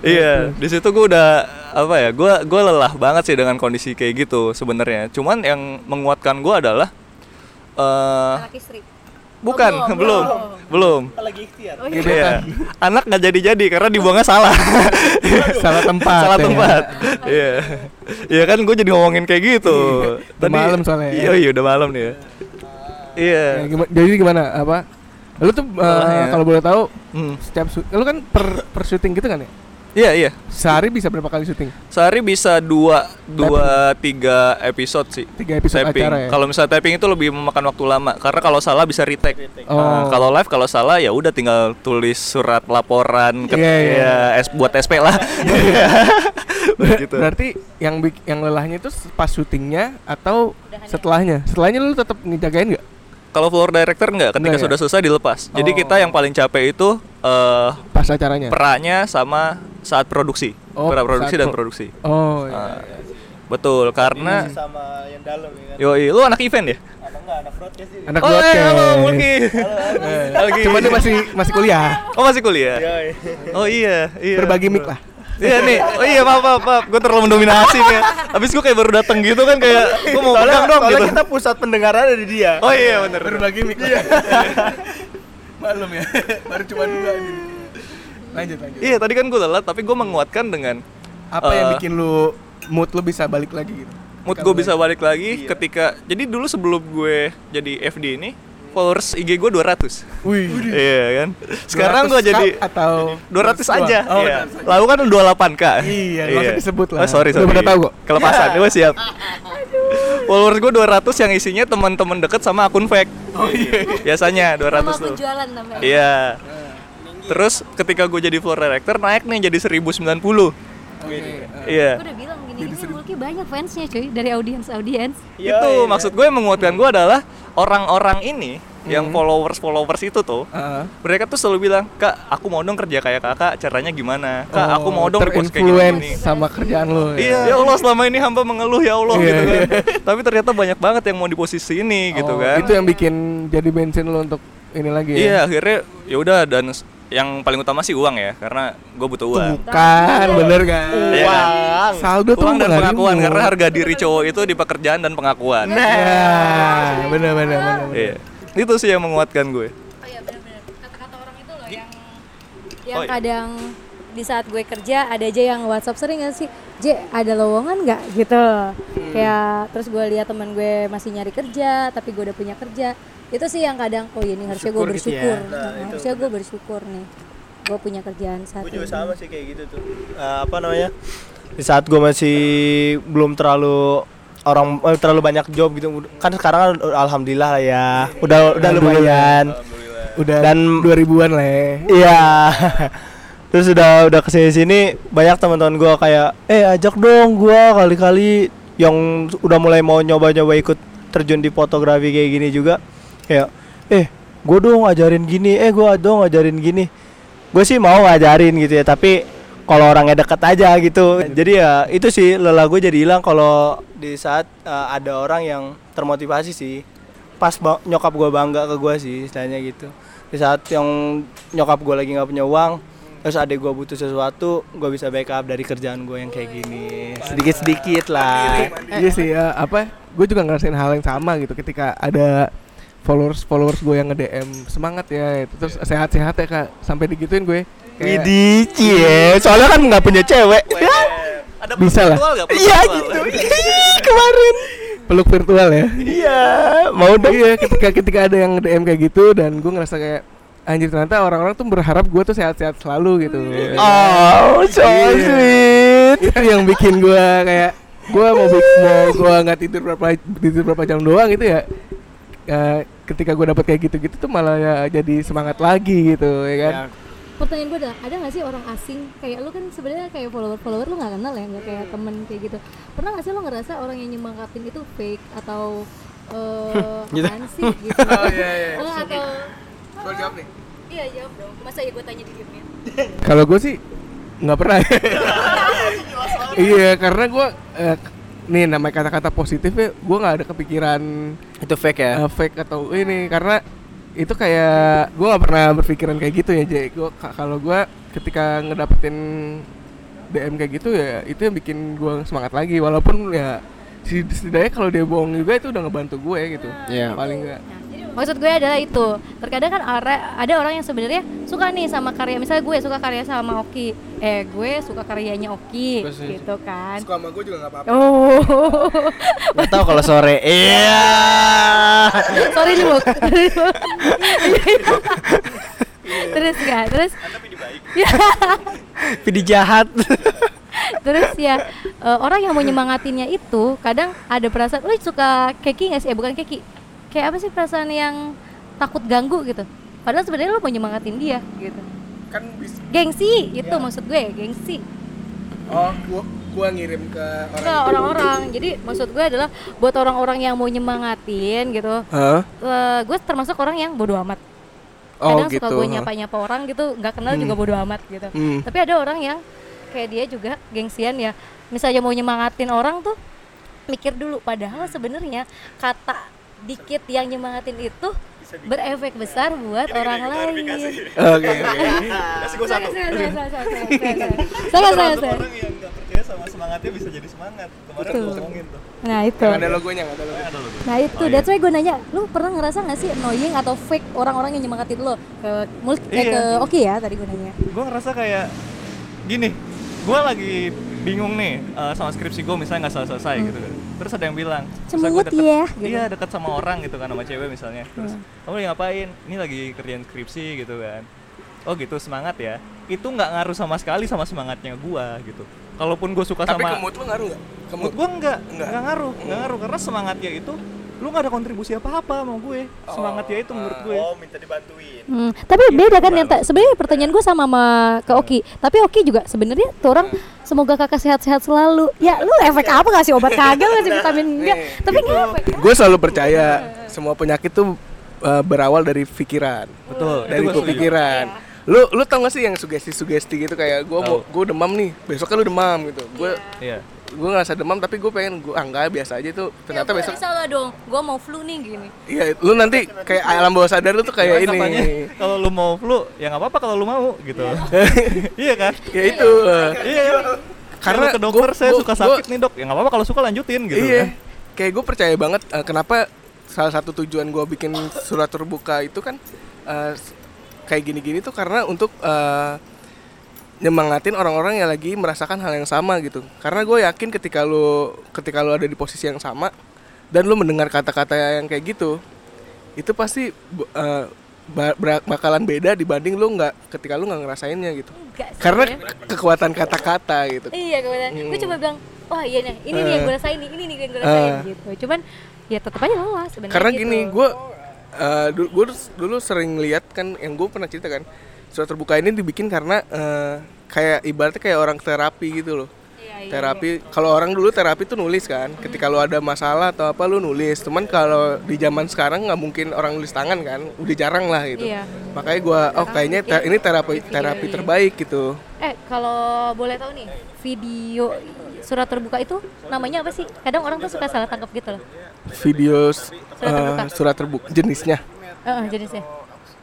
Iya, di situ gue udah apa ya? Gue gue lelah banget sih dengan kondisi kayak gitu sebenarnya. Cuman yang menguatkan gue adalah eh Anak istri. Bukan, Oh, belum, belum, belum. Lagi ikhtiar. Oh Gitu Iya. Anak nggak jadi-jadi karena dibuangnya salah. Salah tempat. salah ya. tempat. Iya. Iya kan gue jadi ngomongin kayak gitu. Udah malam soalnya ya. Iya, iya udah malam nih ya. Iya. Ya, gima- jadi gimana apa? Lu tuh eh, Lelahnya. kalau boleh tahu Hmm. setiap su- lu kan per per syuting gitu kan ya? Iya, iya. Sehari bisa berapa kali syuting? Sehari bisa dua, dua tiga episode sih. Tiga episode Tapping. acara ya? Kalau misalnya tapping itu lebih memakan waktu lama karena kalau salah bisa retake. Oh. Nah, kalau live kalau salah ya udah tinggal tulis surat laporan ke Iya, iya. ya, S- buat SP lah. <laughs> gitu. Berarti yang yang lelahnya itu pas syutingnya atau setelahnya? Setelahnya lu tetap ngejagain nggak? Kalau floor director enggak, ketika Enggak ya? sudah selesai dilepas. Jadi Oh. kita yang paling capek itu eh Pas acaranya? perannya sama saat produksi. Oh, Pra produksi saat dan pro- produksi. Oh, iya. Ah, betul, karena sama yang dalam ya kan. Yoi, lu anak event ya? Anak enggak anak broadcast ini. Anak oh, broadcast. iya, halo, Mulki. Lagi. Cuma dia masih masih kuliah. Oh, masih kuliah? Yoi. Oh iya, iya. Berbagi mic lah. Iya nih, oh iya maaf maaf, maaf. gue terlalu mendominasi nih. ya. Habis gue kayak baru datang gitu kan kayak gue mau Soalnya, pegang dong soalnya gitu. kita pusat pendengaran ada di dia. Oh iya bener. Berbagi mic. <laughs> Malum ya. Baru cuma dua ini. Lanjut lanjut. Iya tadi kan gue lelah, tapi gue menguatkan dengan Apa yang eh, bikin lu mood lu bisa balik lagi gitu? mood gue bisa balik lagi ketika jadi dulu sebelum gue jadi FD ini followers IG gue 200 Wih. Iya kan. Sekarang gue 200 jadi atau 200 aja. Oh, iya. 200 aja. Lalu kan 28 k. Iya, nggak usah disebut lah. Oh, sorry, Udah sorry. pada tahu kok. Kelepasan, gue siap. Followers gue 200 yang isinya teman-teman deket sama akun fake. Oh iya. Biasanya 200 Sama aku tuh. jualan tambah. Iya. Terus ketika gue jadi floor director naik nih jadi 1090. Iya. Gue udah bilang gini, ini Mulki banyak fansnya cuy dari audiens-audiens. itu maksud gue yang menguatkan gue adalah orang-orang ini yang followers followers itu tuh Heeh. mereka tuh selalu bilang kak aku mau dong kerja kayak kakak caranya gimana kak aku mau dong post kayak gini, terinfluence sama kerjaan lo. Iya, ya Allah selama ini hamba mengeluh ya Allah Iya, gitu kan. <laughs> Tapi ternyata banyak banget yang mau di posisi ini gitu Oh, kan. Itu yang bikin jadi bensin lo untuk ini lagi ya. Iya, akhirnya ya udah dan yang paling utama sih uang ya, karena gue butuh uang. Bukan, bener kan? Iya kan? Uang. Saldo tuh Uang dan pengakuan mood. karena harga diri cowok itu di pekerjaan dan pengakuan. Nah, bener bener bener. bener. Iya. Itu sih yang menguatkan gue. Oh iya benar-benar kata-kata orang itu loh yang Oh, yang iya. kadang di saat gue kerja ada aja yang WhatsApp sering gak sih? J ada lowongan nggak? Gitu. Kayak terus gue lihat teman gue masih nyari kerja tapi gue udah punya kerja. Itu sih yang kadang oh ini harusnya gue Bersyukur gitu ya. bersyukur. Nah, harusnya gue bersyukur nih. Gue punya kerjaan saat gue juga ini sama sih kayak gitu tuh. Eh, apa namanya? Di saat gue masih belum terlalu orang eh, terlalu banyak job gitu kan sekarang kan alhamdulillah lah ya. Udah udah lumayan. Udah Dan- 2000-an lah ya. iya <laughs> terus udah udah ke sini sini banyak teman-teman gue kayak eh ajak dong gue kali-kali. Yang udah mulai mau nyoba-nyoba ikut terjun di fotografi kayak gini juga kayak eh gue dong ajarin gini eh gue dong ajarin gini. Gue sih mau ngajarin gitu ya tapi kalau orangnya deket aja gitu. Jadi ya itu sih lelah gue jadi hilang kalau di saat eh, ada orang yang termotivasi sih. Pas nyokap gue bangga ke gue sih istilahnya gitu. Di saat yang nyokap gue lagi nggak punya uang terus adek gue butuh sesuatu gue bisa backup dari kerjaan gue yang kayak gini sedikit sedikit lah Iya sih ya, apa? Gue juga ngerasain hal yang sama gitu ketika ada followers followers gue yang nge DM semangat ya itu terus sehat-sehat ya kak sampai digituin gue Widih, cie. Soalnya kan nggak punya cewek. Ada Bisa lah. Iya gitu. Kemarin. peluk virtual ya Iya, mau dong. iya ketika ketika ada yang DM kayak gitu dan gue ngerasa kayak anjir ternyata orang-orang tuh berharap gue tuh sehat-sehat selalu gitu. Oh, so Iya. sweet. itu yang bikin gue kayak gue mau mau gue nggak tidur berapa tidur berapa jam doang gitu ya. Eh, ketika gue dapet kayak gitu-gitu tuh malah ya jadi semangat lagi gitu ya kan? Ya, pertanyaan gue adalah ada nggak sih orang asing? Kayak lu kan sebenarnya kayak follower follower lu nggak kenal ya nggak kayak temen kayak gitu. Pernah nggak sih lu ngerasa orang yang nyemangatin itu fake atau eh <laughs> apaan sih gitu? Oh, iya, iya. Atau Gua jawab nih. iya jawab dong masa ya gue tanya di gamenya <laughs> Kalau gue sih nggak pernah. <laughs> iya, karena gue eh, nih namanya kata-kata positif ya, gue nggak ada kepikiran itu fake ya eh, fake atau ini karena itu kayak gue nggak pernah berpikiran kayak gitu ya, Jay. Gue kalau gue ketika ngedapetin DM kayak gitu ya, itu yang bikin gue semangat lagi. Walaupun ya si- setidaknya kalau dia bohong juga itu udah ngebantu gue gitu. Iya. Paling nggak. Maksud gue adalah itu terkadang kan ada orang yang sebenarnya suka nih sama karya misalnya gue suka karya sama Oki eh gue suka karyanya Oki gitu kan sama gue juga nggak apa-apa. oh Gak tau kalau sore. <laughs> Iya. sorry nih Muk. <laughs> terus ya <laughs> terus ya Pidi jahat. terus ya eh, orang yang mau nyemangatinnya itu kadang ada perasaan lu suka keki nggak sih eh bukan keki kayak apa sih perasaan yang takut ganggu gitu padahal sebenarnya lu mau nyemangatin dia gitu Kan bisa. gengsi itu maksud gue gengsi Oh, gua gua ngirim ke orang. ke orang-orang jadi maksud gue adalah buat orang-orang yang mau nyemangatin gitu Hah? eh, gue termasuk orang yang bodoh amat Oh, kadang gitu. suka gue nyapa-nyapa orang gitu nggak kenal juga bodoh amat gitu Hmm. tapi ada orang yang kayak dia juga gengsian ya misalnya mau nyemangatin orang tuh mikir dulu padahal sebenarnya kata dikit yang nyemangatin itu berefek besar buat orang lain Oke, oke. Kasih gue satu. saya Orang yang nggak percaya sama semangatnya bisa jadi semangat. Kemarin gue ngomongin tuh. nah itu Yang ada logonya, nggak ada logonya. Nah itu, that's why gue nanya, lu pernah ngerasa gak sih annoying atau fake orang-orang yang nyemangatin lo ke multi, eh, Iya. ke oke ya tadi gue nanya. gue ngerasa kayak gini gue lagi bingung nih eh, sama skripsi gue misalnya nggak selesai selesai gitu kan. Terus ada yang bilang Cemut ya, gitu. iya dekat sama orang gitu kan sama cewek misalnya. Terus kamu lagi ngapain? Ini lagi kerjaan skripsi gitu kan. Oh gitu semangat ya. Itu nggak ngaruh sama sekali sama semangatnya gue gitu. Kalaupun gue suka Tapi sama ke mood lu ngaruh nggak? Ke mood gue nggak Nggak. ngaruh nggak ngaruh. Karena semangatnya itu lu nggak ada kontribusi apa-apa sama gue semangatnya itu menurut gue oh minta dibantuin. Hmm, tapi Iya, beda kan yang sebenarnya pertanyaan gue sama sama ke Oki. Tapi Oki juga sebenarnya tuh orang semoga kakak sehat-sehat selalu. Ya lu efek apa ngasih obat kagak ngasih vitamin? enggak? Tapi ngefek. gue selalu percaya semua penyakit tuh uh, berawal dari pikiran. Betul. Dari pikiran. Lu lu tau gak sih yang sugesti-sugesti gitu kayak gue mau gue demam nih besoknya lu demam gitu. Gue iya gue ngerasa demam tapi gue pengen gue ah enggak biasa aja tuh ternyata besok salah dong. Gue mau flu nih gini. iya lu nanti kayak alam bawah sadar lu tuh kayak Cuman ini. kalau lu mau flu ya nggak apa-apa kalau lu mau gitu. Iya. <laughs> Kan? Ya itu. Iya kan? Karena ke dokter gua- saya gua- suka gua- sakit nih dok. Ya nggak apa-apa kalau suka lanjutin gitu iya. kan. Kayak gue percaya banget uh, kenapa salah satu tujuan gue bikin surat terbuka itu kan uh, s- kayak gini-gini tuh karena untuk uh, nyemangatin orang-orang yang lagi merasakan hal yang sama gitu karena gue yakin ketika lu ketika lu ada di posisi yang sama dan lu mendengar kata-kata yang kayak gitu itu pasti uh, bakalan beda dibanding lu nggak ketika lu nggak ngerasainnya gitu Enggak sih, karena kekuatan kata-kata gitu Iya. Gue Hmm. cuma bilang, wah iya nih, ini nih yang gue rasain nih, ini nih yang gue Eh. rasain gitu. Cuman ya tetap aja lelah sebenarnya. karena gitu. gini gue dulu, gue dulu sering lihat kan yang gue pernah cerita kan surat terbuka ini dibikin karena eh, kayak ibaratnya kayak orang terapi gitu loh Iya, iya. terapi kalau orang dulu terapi tuh nulis kan ketika lu ada masalah atau apa lu nulis cuman kalau di zaman sekarang nggak mungkin orang nulis tangan kan udah jarang lah gitu Iya. makanya gue oh kayaknya te- ini terapi terapi terbaik gitu Eh kalau boleh tahu nih, video surat terbuka itu namanya apa sih? Kadang orang tuh suka salah tangkap gitu loh. video Surat terbuka. surat terbuka jenisnya Heeh, jenisnya.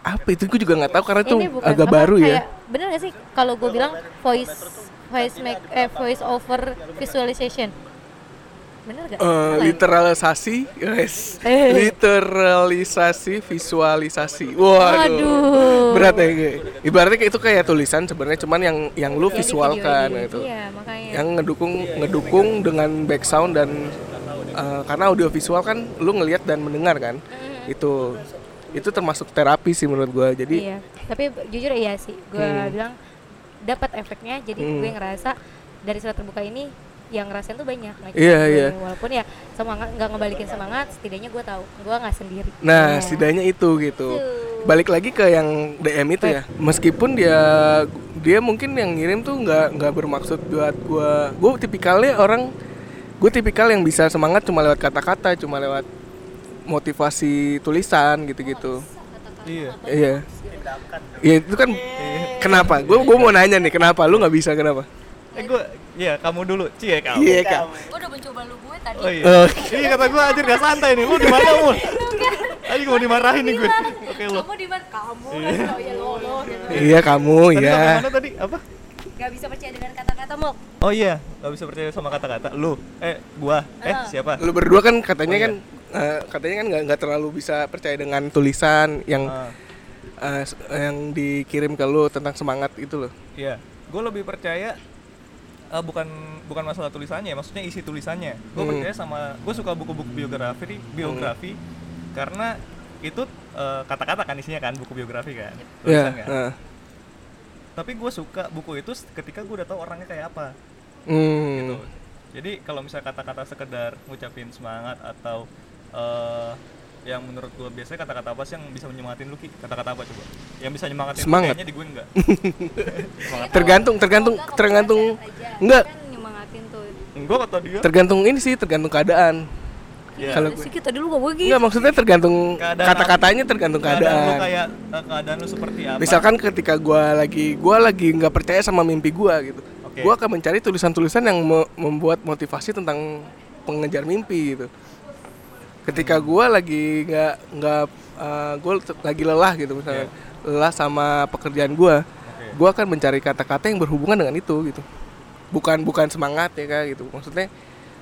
Apa itu gue juga nggak tahu karena itu agak apa, baru ya Bener gak sih kalau gue bilang voice voice make eh voice over visualization? Bener gak? Eh, Salah ya? literalisasi, guys. Eh. Literalisasi, visualisasi. Waduh. Waduh. Berat ya. Ibaratnya kayak itu kayak tulisan sebenarnya cuman yang yang lu visualkan video-video. gitu. Iya makanya. Yang ngedukung ngedukung dengan back sound dan eh, karena audio visual kan lu ngelihat dan mendengar kan. Itu itu termasuk terapi sih menurut gua. Jadi Iya. Tapi jujur iya sih, gue Hmm. bilang dapat efeknya. Jadi Hmm. gue ngerasa dari surat terbuka ini yang ngerasain tuh banyak. Iya, gue. iya. Walaupun ya semangat nggak ngebalikin semangat, setidaknya gue tahu gue nggak sendiri. Nah, Iya. setidaknya itu gitu. Tuh. Balik lagi ke yang DM itu ya. Meskipun dia dia mungkin yang ngirim tuh nggak nggak bermaksud buat gua. Gue tipikalnya orang gue tipikal yang bisa semangat cuma lewat kata-kata, cuma lewat motivasi tulisan gitu-gitu. iya Iya. Iya itu kan kenapa? Gue gue mau nanya nih kenapa lu nggak bisa kenapa? eh gue iya kamu dulu cie kamu Iya kak. Gue udah mencoba lu gue tadi. oh iya Oh. iya kata gue anjir gak santai nih lu di mana mu <laughs> Tadi mau dimarahin nih gue oke lu Kamu di mana? Kamu kan oh ya lo lo gitu. Iya kamu tadi ya. mana tadi apa Gak bisa percaya dengan kata-kata mok. oh iya gak bisa percaya sama kata-kata lu eh gua eh siapa Lu berdua kan katanya Oh, iya. kan eh, katanya kan nggak nggak terlalu bisa percaya dengan tulisan yang eh, s- yang dikirim ke lu tentang semangat itu loh. iya gue lebih percaya eh, bukan bukan masalah tulisannya maksudnya isi tulisannya gue Hmm. percaya sama gue suka buku-buku biografi biografi karena itu kata-kata kan isinya kan buku biografi kan Iya. tulisan kan nah. tapi gue suka buku itu ketika gue udah tahu orangnya kayak apa Hmm. gitu jadi kalau misalnya kata-kata sekedar ngucapin semangat atau eh yang menurut gue biasanya kata-kata apa sih yang bisa menyemangatin lu Ki? kata-kata apa coba yang bisa nyemangatin lu, Semangat. kayaknya di gue enggak semangat <laughs> Tergantung tergantung tergantung enggak Kan nyemangatin tuh. enggak kata dia tergantung ini sih tergantung keadaan. Iya. Kalau gue sih kita dulu gak begitu. enggak maksudnya tergantung kata-katanya tergantung keadaan lu keadaan. kayak eh, keadaan lu seperti apa Misalkan ketika gua lagi gua lagi nggak percaya sama mimpi gua gitu. Oke. Gua akan mencari tulisan-tulisan yang me- membuat motivasi tentang pengejar mimpi gitu. Ketika gua lagi nggak nggak uh, gue lagi lelah gitu misalnya lelah sama pekerjaan gua, Oke. gua akan mencari kata-kata yang berhubungan dengan itu gitu. Bukan bukan semangat ya kak gitu. Maksudnya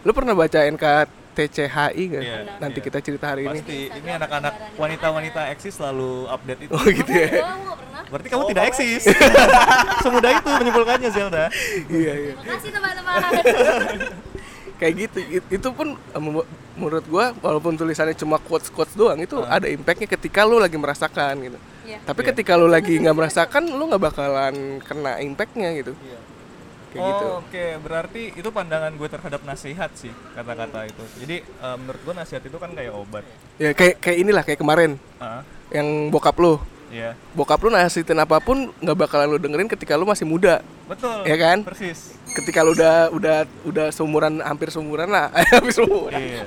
lu pernah baca NKTCHI gak? Iya, Nanti iya. kita cerita hari ini. pasti ini anak-anak wanita-wanita eksis selalu update itu Oh gitu ya. Gua gak pernah. berarti kamu tidak eksis <laughs> semudah itu menyimpulkannya Zelda iya iya. Terima kasih teman-teman. <laughs> kayak gitu It- itu pun eh, menurut gua walaupun tulisannya cuma quotes quotes doang itu ada impactnya ketika lu lagi merasakan gitu Iya. tapi ketika lu lagi nggak merasakan lu nggak bakalan kena impactnya gitu kayak oh, gitu Oke, berarti itu pandangan gue terhadap nasihat sih kata-kata itu. Jadi eh, menurut gue nasihat itu kan kayak obat. ya kayak kayak inilah kayak kemarin Ah, yang bokap lu iya. bokap lu nasihatin apa pun nggak bakalan lu dengerin ketika lu masih muda Betul. Ya kan? Persis. Ketika lu udah udah udah seumuran hampir seumuran lah <laughs> hampir seumuran Iya.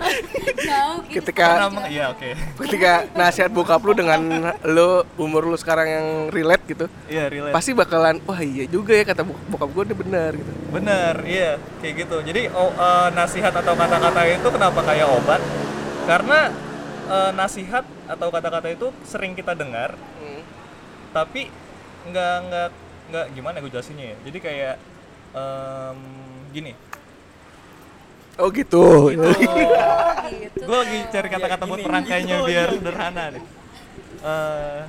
ketika iya oke. ketika nasihat bokap lu dengan lu umur lu sekarang yang relate gitu Iya, relate. pasti bakalan wah iya juga ya kata bok- bokap gue udah benar gitu Bener, iya, kayak gitu. Jadi oh, eh, nasihat atau kata-kata itu kenapa kayak obat? Karena eh, nasihat atau kata-kata itu sering kita dengar, tapi nggak nggak nggak gimana gue jelasinnya ya. Jadi kayak em, gini, oh gitu <laughs> gitu. gue lagi cari kata-kata buat perangkainya biar sederhana deh. Eh,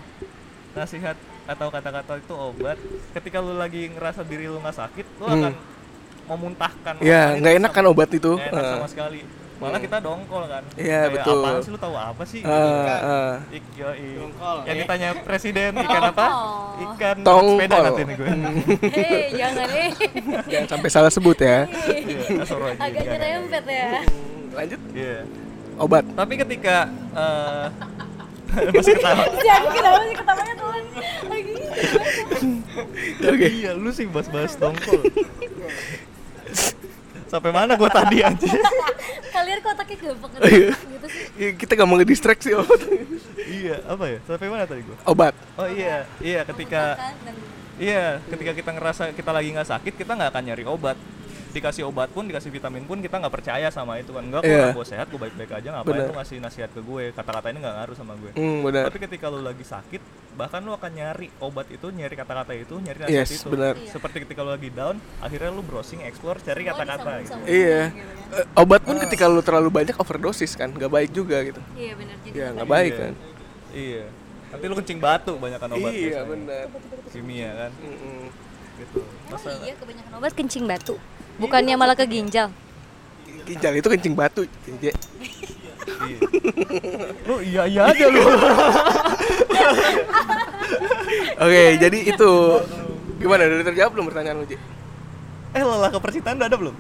nasihat atau kata-kata itu obat. Ketika lu lagi ngerasa diri lu nggak sakit, lu Hmm. akan memuntahkan. ya nggak enak kan obat itu Nggak enak Eh, sama sekali. Malah kita dongkol kan. Iya, betul. Apaan sih lu tahu apa sih? Gitu. eh, eh. Ik. Dongkol, Yang eh. ditanya presiden <laughs> ikan apa? Ikan Tongkol. sepeda nanti nih gue. <laughs> Hei, jangan eh. <laughs> jangan sampai salah sebut ya Iya. Agak nyerempet ya. lanjut Iya. obat Tapi ketika eh masih ketawa. Jangan kenapa sih ketawanya tuhan lagi. oke Iya, lu sih bahas-bahas dongkol. Sampai mana gue tadi aja? <laughs> Kalian kok otaknya gampang Oh, iya. gitu sih. Ya, kita gak mau ngedistract sih obat iya, apa ya? Sampai mana tadi gue? obat Oh iya, iya ketika Kan, dan Iya, ketika kita ngerasa kita lagi nggak sakit, kita nggak akan nyari obat. Dikasih obat pun, dikasih vitamin pun, kita nggak percaya sama itu kan. Enggak, Iya. orang gue sehat, gue baik-baik aja. Ngapain Bener. lu ngasih nasihat ke gue? Kata-kata ini nggak ngaruh sama gue. benar Tapi ketika lu lagi sakit, bahkan lu akan nyari obat itu, nyari kata-kata itu, nyari nasihat Yes, itu. benar. Seperti ketika lu lagi down, akhirnya lu browsing, explore, cari kata-kata gitu. disambung-sambung. iya Eh, obat pun ketika lu terlalu banyak overdosis kan nggak baik juga gitu Iya benar jadi. ya nggak baik Iya. kan Iya. Nanti lu kencing batu banyakan obat. iya benar Kimia kan, Mm-mm. gitu. Oh Masa iya kebanyakan obat kencing batu. Bukannya malah ke ginjal. ginjal itu kencing batu iya. lu iya iya aja lu. <laughs> oke jadi itu gimana udah terjawab belum pertanyaan lu eh lelah ke percintaan udah ada belum?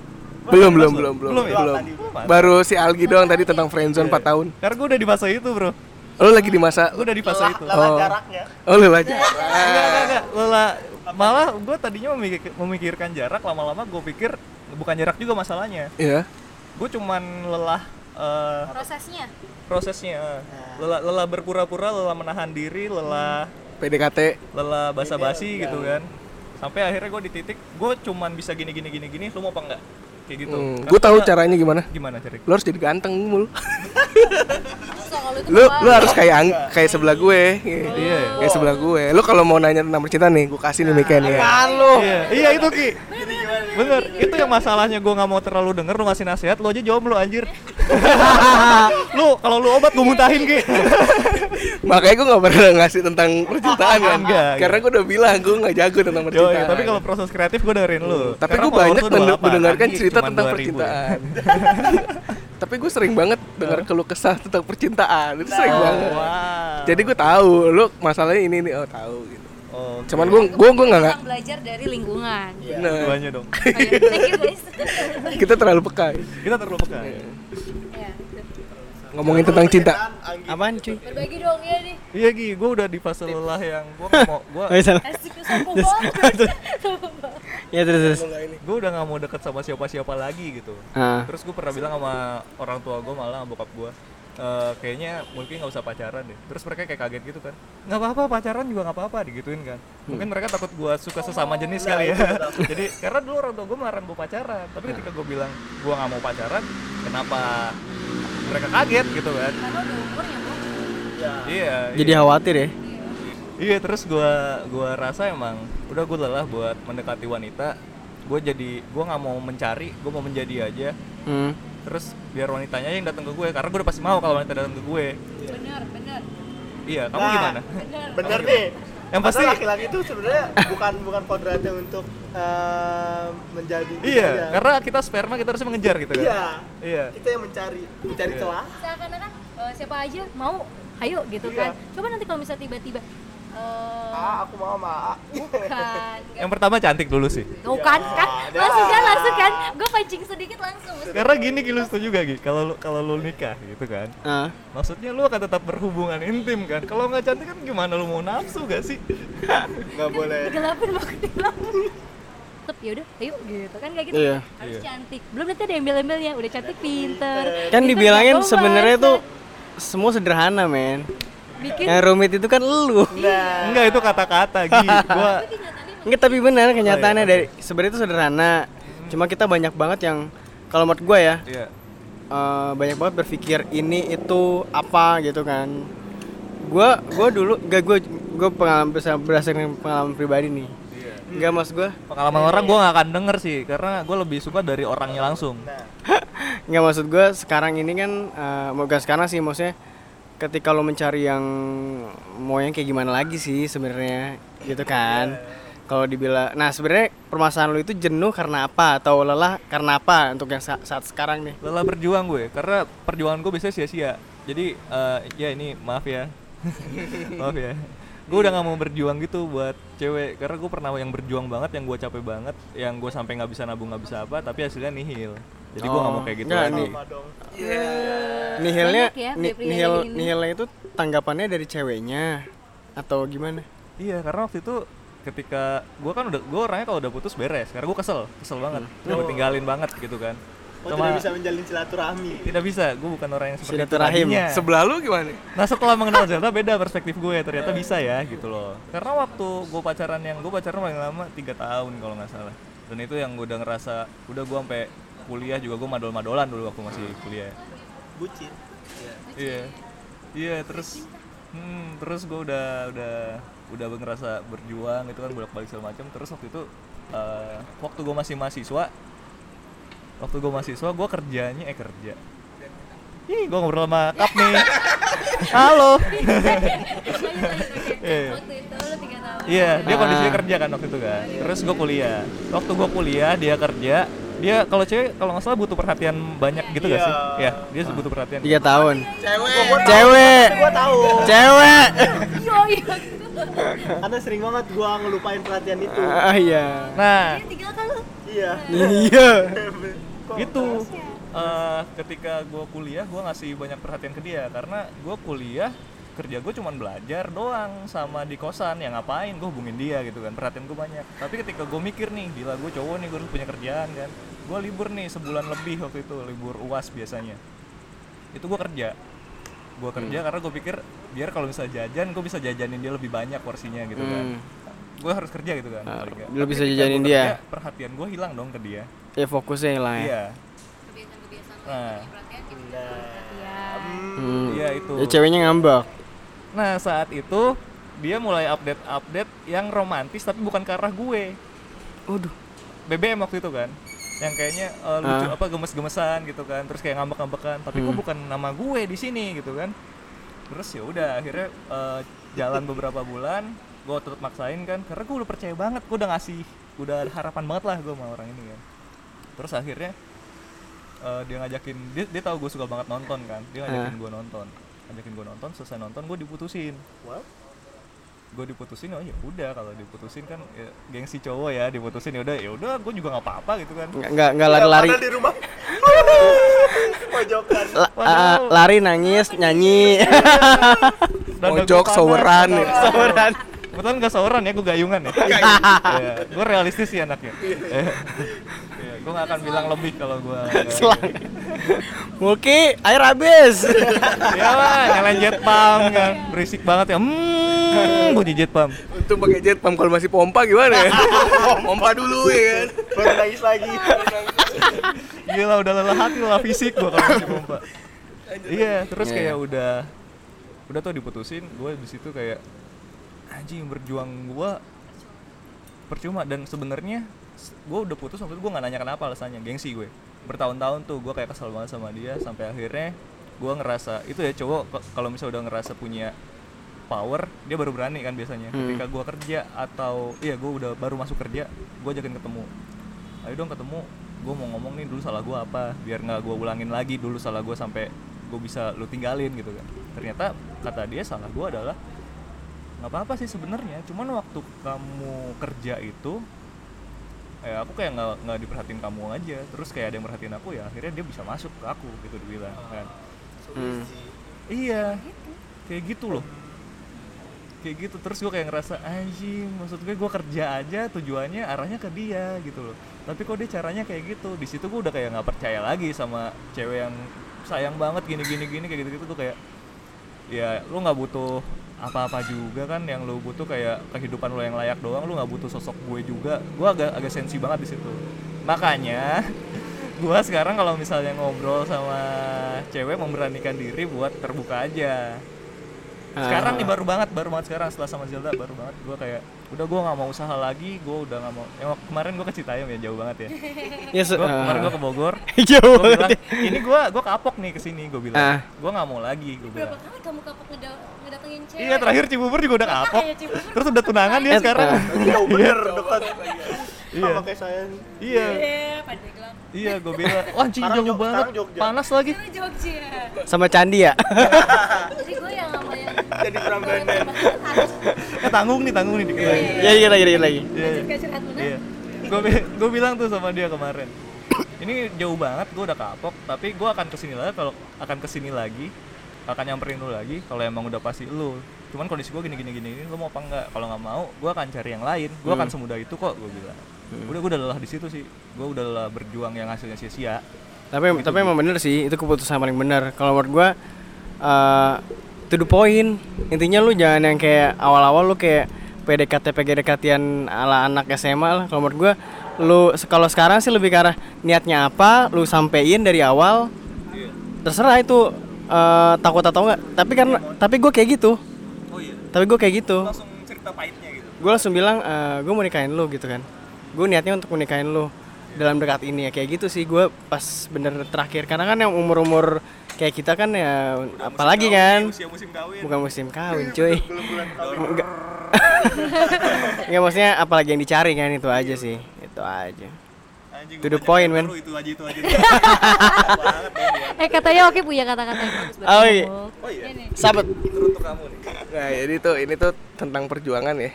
belum belum belum belum belum ya? belum baru si Algi doang tadi tentang friendzone 4 tahun Karena gue udah di fase itu bro lu lagi di masa Gue udah di fase itu. oh. jaraknya. Oh lu aja Enggak, enggak, enggak Lelah. Malah gue tadinya memikir- memikirkan jarak Lama-lama gue pikir Bukan jarak juga masalahnya. Iya. Gue cuman lelah eh, Prosesnya. Prosesnya Lelah, lelah berpura-pura Lelah menahan diri Lelah PDKT Lelah basa-basi gitu kan. Sampai akhirnya gue di titik Gue cuman bisa gini gini gini gini Lu mau apa enggak? Kayak gitu hmm, gue tahu caranya gimana Gimana cari? lu harus jadi ganteng mul itu <laughs> lu lu harus kayak ang- kayak sebelah gue Iya. kayak sebelah gue lu kalau mau nanya tentang percintaan nih gue kasih nih mic-nya nih ya. Iya, iya itu Ki. Bener, itu yang masalahnya gue nggak mau terlalu denger lu ngasih nasihat, lu aja jomblo anjir. <laughs> lu kalau lu obat gue muntahin Ki. <laughs> makanya gue gak pernah ngasih tentang percintaan kan Enggak, karena gue udah bilang gue gak jago tentang Yo, percintaan tapi kalau proses kreatif gue dengerin lu. tapi Karena gue banyak lu men- 28, mendengarkan Agi cerita tentang 2000 ya. percintaan <laughs> tapi gue sering banget dengar keluh kesah tentang percintaan itu sering banget Wow. jadi gue tahu lu masalahnya ini nih oh tahu gitu oh, cuman gue gue gue nggak belajar dari lingkungan. bener duanya dong. <laughs> Oh, iya. Thank you guys. <laughs> kita terlalu peka Kita terlalu peka. Ya, ngomongin tentang cinta Apaan cuy? berbagi dong ya nih. Iya Gi, gue udah di fase lelah yang gue mau, gue Oh iya banget. <laughs> Banget. Ya terus terus. gue udah nggak mau deket sama siapa-siapa lagi gitu. Ah. Terus gue pernah bilang sama orang tua gue malah sama bokap gue "Eh, kayaknya mungkin nggak usah pacaran deh. Terus mereka kayak kaget gitu kan. Nggak apa-apa pacaran juga nggak apa-apa digituin kan. Mungkin mereka takut gue suka sesama jenis kali ya. <laughs> Jadi karena dulu orang tua gue melarang gue pacaran. Tapi ketika gue bilang gue nggak mau pacaran, kenapa mereka kaget gitu kan? Karena udah umurnya, Bro. Iya. Jadi iya. khawatir ya? Iya terus gua gua rasa emang udah gue lelah buat mendekati wanita. Gue jadi gua nggak mau mencari, gue mau menjadi aja. Hmm. Terus biar wanitanya yang datang ke gue karena gue udah pasti mau kalau wanita datang ke gue. Benar, benar. Iya, kamu Nah. gimana? Benar. bener nih Yang pasti laki-laki itu sebenarnya bukan bukan kodratnya untuk eh, menjadi iya, aja. karena kita sperma kita harus mengejar gitu kan. iya Iya. kita yang mencari mencari Iya. celah Seakan-akan eh, siapa aja mau, ayo gitu Iya. kan. Coba nanti kalau misalnya tiba-tiba ah aku mau sama A. bukan <laughs> Yang pertama cantik dulu sih. Tuh kan, kan langsung kan, langsung kan Gue pancing sedikit langsung Karena gini Gi, lu setuju gak Gi? Kalau lu kalau lu nikah gitu kan. Ah. Maksudnya lu akan tetap berhubungan intim kan. Kalau nggak cantik kan gimana lu mau nafsu gak sih? <laughs> nggak boleh Digelapin mau digelapin Tetep yaudah, ayo gitu kan kayak gitu Iya. Harus Iya. cantik Belum nanti ada embel-embelnya, udah cantik pinter Kan pinter dibilangin sebenarnya tuh semua sederhana, men. Bikin Yang rumit itu kan lu. Enggak itu kata-kata Gi. <laughs> Gua Enggak tapi benar kenyataannya dari sebenarnya itu sederhana. Cuma kita banyak banget yang kalau menurut gue ya Iya. eh, banyak banget berpikir ini itu apa gitu kan. Gua gua dulu gak gue gue pengalaman bisa berdasarkan pengalaman pribadi nih. Iya. Enggak mas gue Pengalaman orang gua nggak akan denger sih karena gua lebih suka dari orangnya langsung. nggak maksud gue sekarang ini kan eh, mau gak sekarang sih maksudnya ketika lo mencari yang mau yang kayak gimana lagi sih sebenarnya gitu kan kalau dibilang nah sebenarnya permasalahan lo itu jenuh karena apa atau lelah karena apa untuk yang sa- saat sekarang nih Lelah berjuang gue karena perjuangan gue biasanya sia-sia. Jadi eh, ya ini maaf ya. <laughs> maaf ya. Gue udah nggak mau berjuang gitu buat cewek karena gue pernah yang berjuang banget, yang gue capek banget, yang gue sampai nggak bisa nabung nggak bisa apa, tapi hasilnya nihil. Jadi gue nggak mau Oh, kayak gitu nggak, lagi. nih. Sama dong. Nihilnya ya nihil nihilnya itu tanggapannya dari ceweknya atau gimana? Iya karena waktu itu ketika gue kan udah gue orangnya kalau udah putus beres karena gue kesel kesel banget. Terus gue tinggalin banget gitu kan. Oh Sama- tidak bisa menjalin silaturahmi. Tidak bisa gue bukan orang yang seperti itu Silaturahim. Sebelah lu gimana? Nah setelah mengenal ternyata beda perspektif gue ternyata bisa ya gitu loh. Karena waktu gue pacaran yang gue pacaran paling lama tiga tahun kalau nggak salah. Dan itu yang gue udah ngerasa udah gue sampai kuliah juga gue madol-madolan dulu waktu masih kuliah bucin iya iya terus hmm, terus gue udah udah udah ngerasa berjuang itu kan bolak-balik segala macam terus waktu itu eh, waktu gue masih mahasiswa waktu gue mahasiswa gue kerjanya eh kerja Ih, gue ngobrol sama Kap nih. <laughs> Halo. Iya. <laughs> Tiga tahun Iya, dia kondisinya kerja kan waktu itu kan. Terus gue kuliah. Waktu gue kuliah, dia kerja. Dia kalau cewek kalau nggak salah butuh perhatian banyak gitu gak sih? Iya, dia butuh perhatian. tiga tahun. Cewek. Cewek. Gua tahu. Cewek. Iya karena sering banget gua ngelupain perhatian itu. Ah iya. Nah, Tinggal kan lu iya. Iya. Itu eh, ketika gue kuliah gue ngasih banyak perhatian ke dia. Karena gue kuliah kerja gue cuman belajar doang sama di kosan yang ngapain gue hubungin dia gitu kan perhatian gue banyak tapi ketika gue mikir nih gila gue cowok nih gue harus punya kerjaan kan gue libur nih sebulan lebih waktu itu libur uas biasanya itu gue kerja gue kerja karena gue pikir biar kalau misalnya jajan gue bisa jajanin dia lebih banyak porsinya gitu kan Hmm. gue harus kerja gitu kan Ah, lu Tapi bisa jajanin gua dia. kerja, perhatian gue hilang dong ke dia ya fokusnya hilang ya iya Kebiasaan-kebiasaan Nah. perhatian gitu Nah. Perhatian Hmm. Iya, itu. Ya, ceweknya ngambek. Nah saat itu dia mulai update-update yang romantis tapi bukan ke arah gue. Waduh. BBM waktu itu kan, yang kayaknya eh, lucu Ah. apa gemes-gemesan gitu kan, terus kayak ngambek-ngambekan. Tapi kok Hmm. bukan nama gue di sini gitu kan. Terus ya udah akhirnya eh, jalan beberapa bulan, gue tetap maksain kan, karena gue udah percaya banget, gue udah ngasih, udah harapan banget lah gue sama orang ini kan. Terus akhirnya eh, dia ngajakin, dia, dia tahu gue suka banget nonton kan, dia ngajakin Ah. gue nonton, ngajakin gue nonton, selesai nonton gue diputusin. What? gue diputusin oh ya udah kalau diputusin kan ya, gengsi cowok ya diputusin ya udah ya udah gue juga nggak apa-apa gitu kan. Nggak nggak nggak lari-lari. Padahal di rumah. <laughs> Pojokan. La- ah, lari nangis nyanyi. <laughs> Dada- ya. Saweran. kebetulan nggak saweran ya gue gayungan ya. Ya gue realistis sih anaknya. Ya, gue nggak akan bilang lebih kalau gue Selang. Mulki, air habis. <laughs> ya lah nyalain jet pump kan berisik banget ya hmm bunyi jet pump Untung pakai jet pump kalau masih pompa gimana ya? <laughs> pompa dulu ya kan. baru nangis lagi gila udah lelah hati lelah fisik gue kalau masih pompa iya terus Iya. kayak udah udah tuh diputusin gue di situ kayak anjing berjuang gue percuma dan sebenarnya gue udah putus waktu itu gue nggak nanya kenapa alasannya. Gengsi gue. Bertahun-tahun tuh gue kayak kesel banget sama dia sampai akhirnya gue ngerasa itu ya cowok kalau misalnya udah ngerasa punya power dia baru berani kan biasanya. Hmm. ketika gue kerja atau iya gue udah baru masuk kerja gue ajakin ketemu. Ayo dong ketemu gue mau ngomong nih dulu salah gue apa biar nggak gue ulangin lagi dulu salah gue sampai gue bisa lu tinggalin gitu kan. Ternyata kata dia salah gue adalah nggak apa-apa sih sebenarnya cuman waktu kamu kerja itu eh aku kayak nggak nggak diperhatiin kamu aja. Terus kayak ada yang merhatiin aku ya akhirnya dia bisa masuk ke aku gitu dibilang kan. Hmm. iya. Kayak gitu loh. Kayak gitu. Terus gue kayak ngerasa anjing maksud gue gue kerja aja tujuannya arahnya ke dia gitu loh. Tapi kok dia caranya kayak gitu? Di situ gue udah kayak nggak percaya lagi sama cewek yang sayang banget gini gini gini kayak gitu gitu tuh kayak ya lu nggak butuh apa-apa juga kan. Yang lu butuh kayak kehidupan lu yang layak doang. Lu nggak butuh sosok gue juga. Gue agak agak sensi banget di situ. Makanya <laughs> gue sekarang kalau misalnya ngobrol sama cewek memberanikan diri buat terbuka aja sekarang nih baru banget baru banget sekarang setelah sama Zelda baru banget gue kayak udah gue nggak mau usaha lagi gue udah nggak mau yang kemarin gue ke Citayam ya jauh banget ya Ya, se- gue kemarin ah. gue ke Bogor <laughs> Jauh banget. bilang ini gue gue kapok nih ke sini gue bilang Ah. gue nggak mau lagi gue bilang Berapa kali kamu kapok ngeda- ngedatengin cewek? iya terakhir Cibubur juga udah kapok Iya, Cibubur. terus udah tunangan dia sekarang ah. <laughs> jauh bener dekat iya sama kayak saya nih. iya Iya, iya gue bilang wah anjing jauh banget panas lagi. Sama Candi ya? Jadi gue yang <laughs> sama yang Jadi harus <laughs> eh tanggung nih tanggung nih dikit lagi Iya, iya lagi, iya lagi. Iya, iya. curhat bener. Iya. Gue gue bilang tuh sama dia kemarin. Ini jauh banget, gue udah kapok. Tapi gue akan ke sini lagi kalau akan ke sini lagi, akan nyamperin lu lagi. Kalau emang udah pasti lu. Cuman kondisi gue gini gini gini, lu mau apa enggak? Kalau nggak mau, gue akan cari yang lain. Gue akan semudah itu kok, gue bilang. Udah gue udah lelah di situ sih. Gue udah lelah berjuang yang hasilnya sia-sia. Tapi tapi emang bener sih, itu keputusan paling bener. Kalau menurut gua eh to the point. Intinya lu jangan yang kayak awal-awal lu kayak PDKT PDKT-an ala anak SMA lah. Kalau menurut gua lu kalau sekarang sih lebih ke arah niatnya apa, lu sampein dari awal. Terserah itu eh, takut atau enggak. Tapi karena tapi gua kayak gitu. Oh iya. Tapi gua kayak gitu. Langsung cerita pahitnya gitu. gue langsung bilang gue mau nikahin lu gitu kan gue niatnya untuk menikahin lu dalam dekat ini ya kayak gitu sih gue pas bener terakhir karena kan yang umur umur kayak kita kan ya apalagi kan Usia musim kawin. bukan musim kawin cuy enggak enggak maksudnya apalagi yang dicari kan itu aja sih itu aja Anjing, To the point, lu, Itu aja itu aja. <laughs> Eh katanya Oki punya kata-kata yang bagus buat Oh, iya. Oh iya. Ini. sahabat Itu untuk kamu nih. Nah jadi tuh ini tuh tentang perjuangan ya.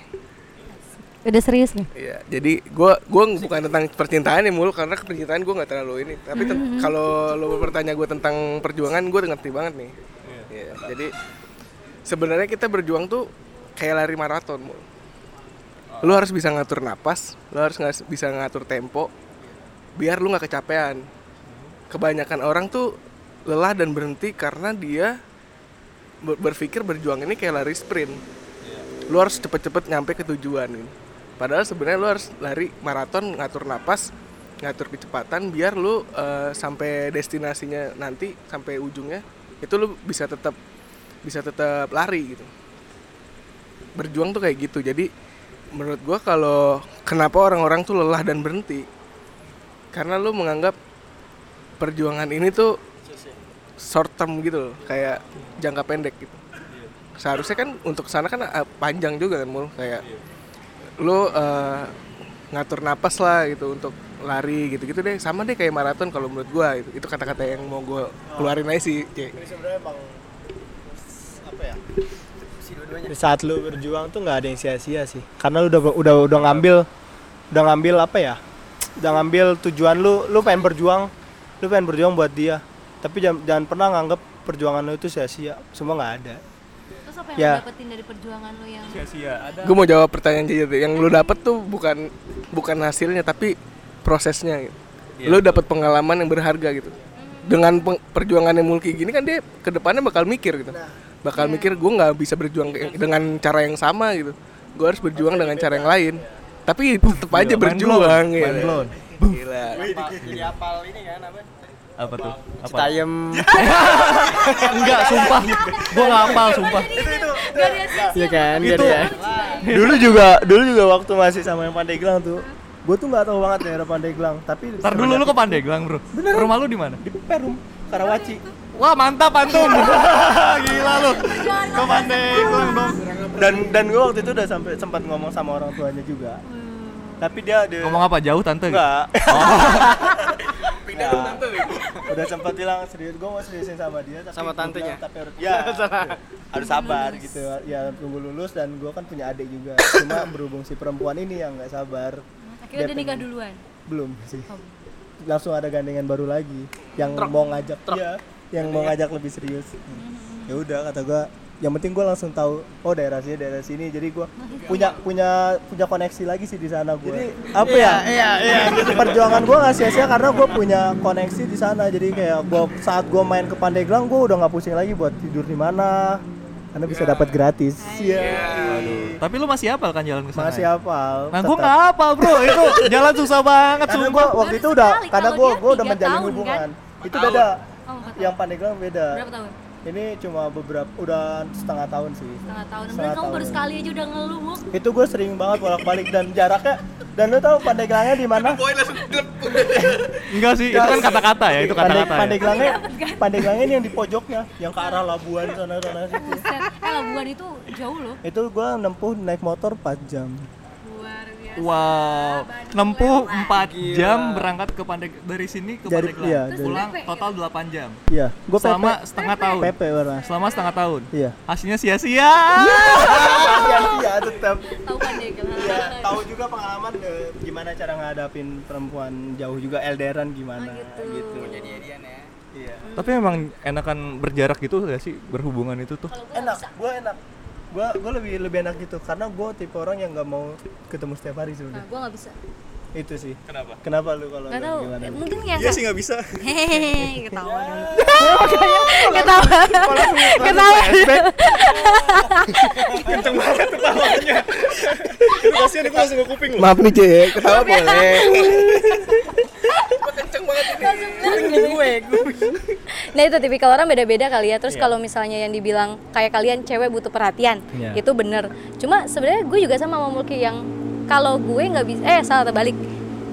Udah serius nih? Iya, jadi gua gua bukan tentang percintaan ya mulu karena percintaan gua nggak terlalu ini. Tapi ten- kalau lo bertanya gue tentang perjuangan, gue ngerti banget nih. Iya. Jadi sebenarnya kita berjuang tuh kayak lari maraton mulu. Lu harus bisa ngatur napas, lu harus ngas- bisa ngatur tempo, biar lu nggak kecapean. Kebanyakan orang tuh lelah dan berhenti karena dia ber- berpikir berjuang ini kayak lari sprint lu harus cepet-cepet nyampe ke tujuan gitu. Padahal sebenarnya lu harus lari maraton, ngatur napas, ngatur kecepatan biar lu eh, sampai destinasinya nanti sampai ujungnya itu lu bisa tetap bisa tetap lari gitu. Berjuang tuh kayak gitu. Jadi menurut gua kalau kenapa orang-orang tuh lelah dan berhenti? Karena lu menganggap perjuangan ini tuh short term gitu loh, kayak jangka pendek gitu seharusnya kan untuk sana kan eh, panjang juga kan mul kayak lu eh, ngatur napas lah gitu untuk lari gitu-gitu deh sama deh kayak maraton kalau menurut gua itu itu kata-kata yang mau gua keluarin aja sih Cek. Ini sebenarnya emang apa ya? Di saat lu berjuang tuh nggak ada yang sia-sia sih. Karena lu udah udah udah ngambil udah ngambil apa ya? Udah ngambil tujuan lu, lu pengen berjuang, lu pengen berjuang buat dia. Tapi jangan, jangan pernah nganggap perjuangan lu itu sia-sia. Semua nggak ada. Terus apa yang Ya. lo dapetin dari perjuangan lo yang Sia-sia ada. gua mau jawab pertanyaan Cici tuh. yang lu dapet tuh bukan bukan hasilnya tapi prosesnya gitu. lu dapet pengalaman yang berharga gitu dengan peng- perjuangan yang mulki gini kan dia ke depannya bakal mikir gitu bakal mikir gue nggak bisa berjuang dengan cara yang sama gitu gue harus berjuang dengan cara yang lain tapi tetap aja Gila, berjuang blown, gitu. mind blown. Gila. jadi apal ini kan apa Apa tuh? Apa? Citayam <laughs> Enggak, sumpah. Gua enggak hafal, sumpah. Iya kan Itu. jadi ya dulu juga dulu juga waktu masih sama yang Pandeglang tuh. Gue tuh nggak tahu banget daerah Pandeglang, tapi Ntar dulu lu ke Pandeglang, Bro. Rumah lu di mana? di Perum, Karawaci. Wah, mantap antum. <laughs> Gila lu. Ke Pandeglang dong. Dan dan gue waktu itu udah sampai sempat ngomong sama orang tuanya juga. Tapi dia dia Ngomong apa? Jauh tante? enggak. <laughs> Ya, udah sempat bilang serius gue mau seriusin sama dia tapi Sama tantenya? bilang, tapi harus ya. <laughs> Harus sabar gitu. Ya tunggu lulus dan gue kan punya adik juga. Cuma berhubung si perempuan ini yang nggak sabar. Akhirnya Dia udah nikah duluan. belum sih. Oh. langsung ada gandengan baru lagi. Yang mau ngajak dia yang mau ngajak lebih serius. Mm-hmm. ya udah kata gua yang penting gua langsung tahu oh daerah sini daerah sini jadi gua punya punya punya koneksi lagi sih di sana gua jadi apa ya iya iya perjuangan gua nggak sia-sia karena gua punya koneksi di sana jadi kayak gua saat gua main ke Pandeglang gua udah nggak pusing lagi buat tidur di mana karena bisa dapat gratis iya Tapi lu masih hafal kan jalan ke sana? masih ya? hafal Nah, gua tetap. nggak hafal, Bro. <laughs> Itu jalan susah banget karena sumpah. gua waktu itu udah sekali, karena kalau gua udah menjalin tahun, hubungan kan? itu beda Oh, yang. Pandeglang beda Berapa tahun? Ini cuma beberapa udah setengah tahun sih Setengah tahun. Setengah Berarti kamu baru tahun. sekali aja udah ngeluh, Muk. itu gue sering banget bolak balik dan jaraknya dan lu tahu Pandeglangnya di mana Enggak sih, itu kan kata-kata ya, itu kata-kata ya. Pandeglangnya Pandeglangnya ini yang di pojoknya yang ke arah Labuan sana sana situ. Eh, Labuan itu jauh loh. itu gue nempuh naik motor 4 jam. Wow, nempuh 4 jam berangkat ke Pandeg dari sini ke Jadi- Pandeglang. iya, Pulang total 8 jam. iya gue Selama PP setengah tahun. PP warna Selama setengah tahun. iya Hasilnya sia-sia. iya <laughs> iya tetap Tahu Pandeglang. Iya, tahu juga pengalaman eh, gimana cara ngadapin perempuan jauh juga LDRan gimana Oh, gitu. gitu. Iya. Tapi emang enakan berjarak gitu gak sih berhubungan itu tuh? Gue Enak, gue enak. Gue gue lebih lebih enak gitu karena gue tipe orang yang nggak mau ketemu setiap hari Nah, sebenarnya. gue nggak bisa. Itu sih. Kenapa? Kenapa lu kalau Nggak tahu. gimana? Mungkin yang Iya sih nggak bisa. Hehehe, ketawa <laughs> ketawa. <laughs> ketawa. <laughs> Kenceng banget ketawanya. Itu kasihan itu langsung ke kuping lu. Maaf nih Cek, ketawa boleh. Nah itu tipikal orang beda-beda kali ya. Terus kalau misalnya yang dibilang kayak kalian cewek butuh perhatian, Iya. itu bener. Cuma sebenarnya gue juga sama sama Mulki yang kalau gue nggak bisa, eh salah terbalik.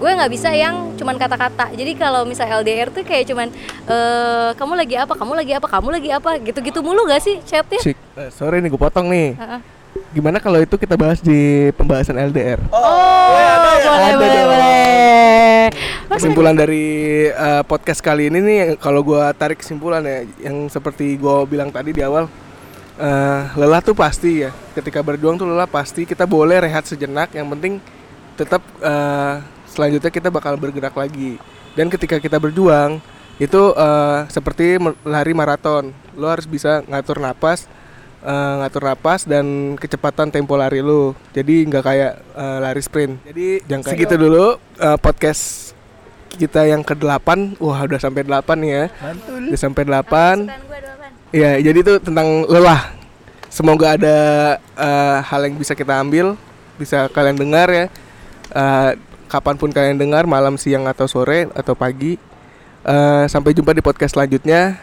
Gue nggak bisa yang cuman kata-kata. Jadi kalau misal LDR tuh kayak cuman eh kamu lagi apa, kamu lagi apa, kamu lagi apa, gitu-gitu mulu gak sih chatnya? Sik, eh, sorry nih gue potong nih. Heeh. Gimana kalau itu kita bahas di pembahasan LDR? Oh, boleh, boleh, boleh. Kesimpulan dari eh, podcast kali ini nih, kalau gue tarik kesimpulan ya, yang seperti gue bilang tadi di awal, eh, lelah tuh pasti ya. Ketika berjuang tuh lelah pasti. Kita boleh rehat sejenak. Yang penting tetap eh, selanjutnya kita bakal bergerak lagi. Dan ketika kita berjuang itu eh, seperti lari maraton. Lo harus bisa ngatur napas, eh, ngatur napas dan kecepatan tempo lari lo. Jadi nggak kayak eh, lari sprint. Jadi jangan segitu dulu eh, podcast kita yang ke-8. Wah, udah sampai 8 nih ya. Mantul. Udah sampai 8. Kesukaan gue ada apaan? Iya, jadi itu tentang lelah. Semoga ada eh, hal yang bisa kita ambil, bisa kalian dengar ya. Eh, kapan pun kalian dengar, malam, siang atau sore atau pagi. Eh, sampai jumpa di podcast selanjutnya.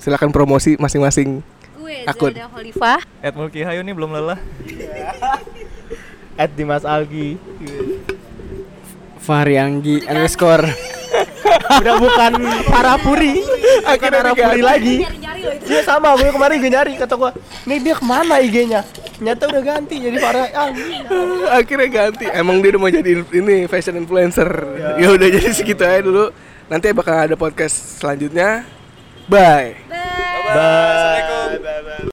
Silakan promosi masing-masing. Gue Akun. Ed Mulki Hayu nih belum lelah. <laughs> At Dimas Algi. Fahri Anggi underscore. Udah bukan Parapuri. <laughs> Akhirnya Parapuri lagi. Nyari-nyari loh itu. Iya sama, gue kemarin gue nyari kata gue, nih dia ke mana IG-nya? Ternyata udah ganti jadi Farah <laughs> Anggi. Akhirnya ganti. Emang dia udah mau jadi ini fashion influencer. Ya udah jadi segitu aja dulu. Nanti bakal ada podcast selanjutnya. Bye. Bye. Bye. Bye. Bye.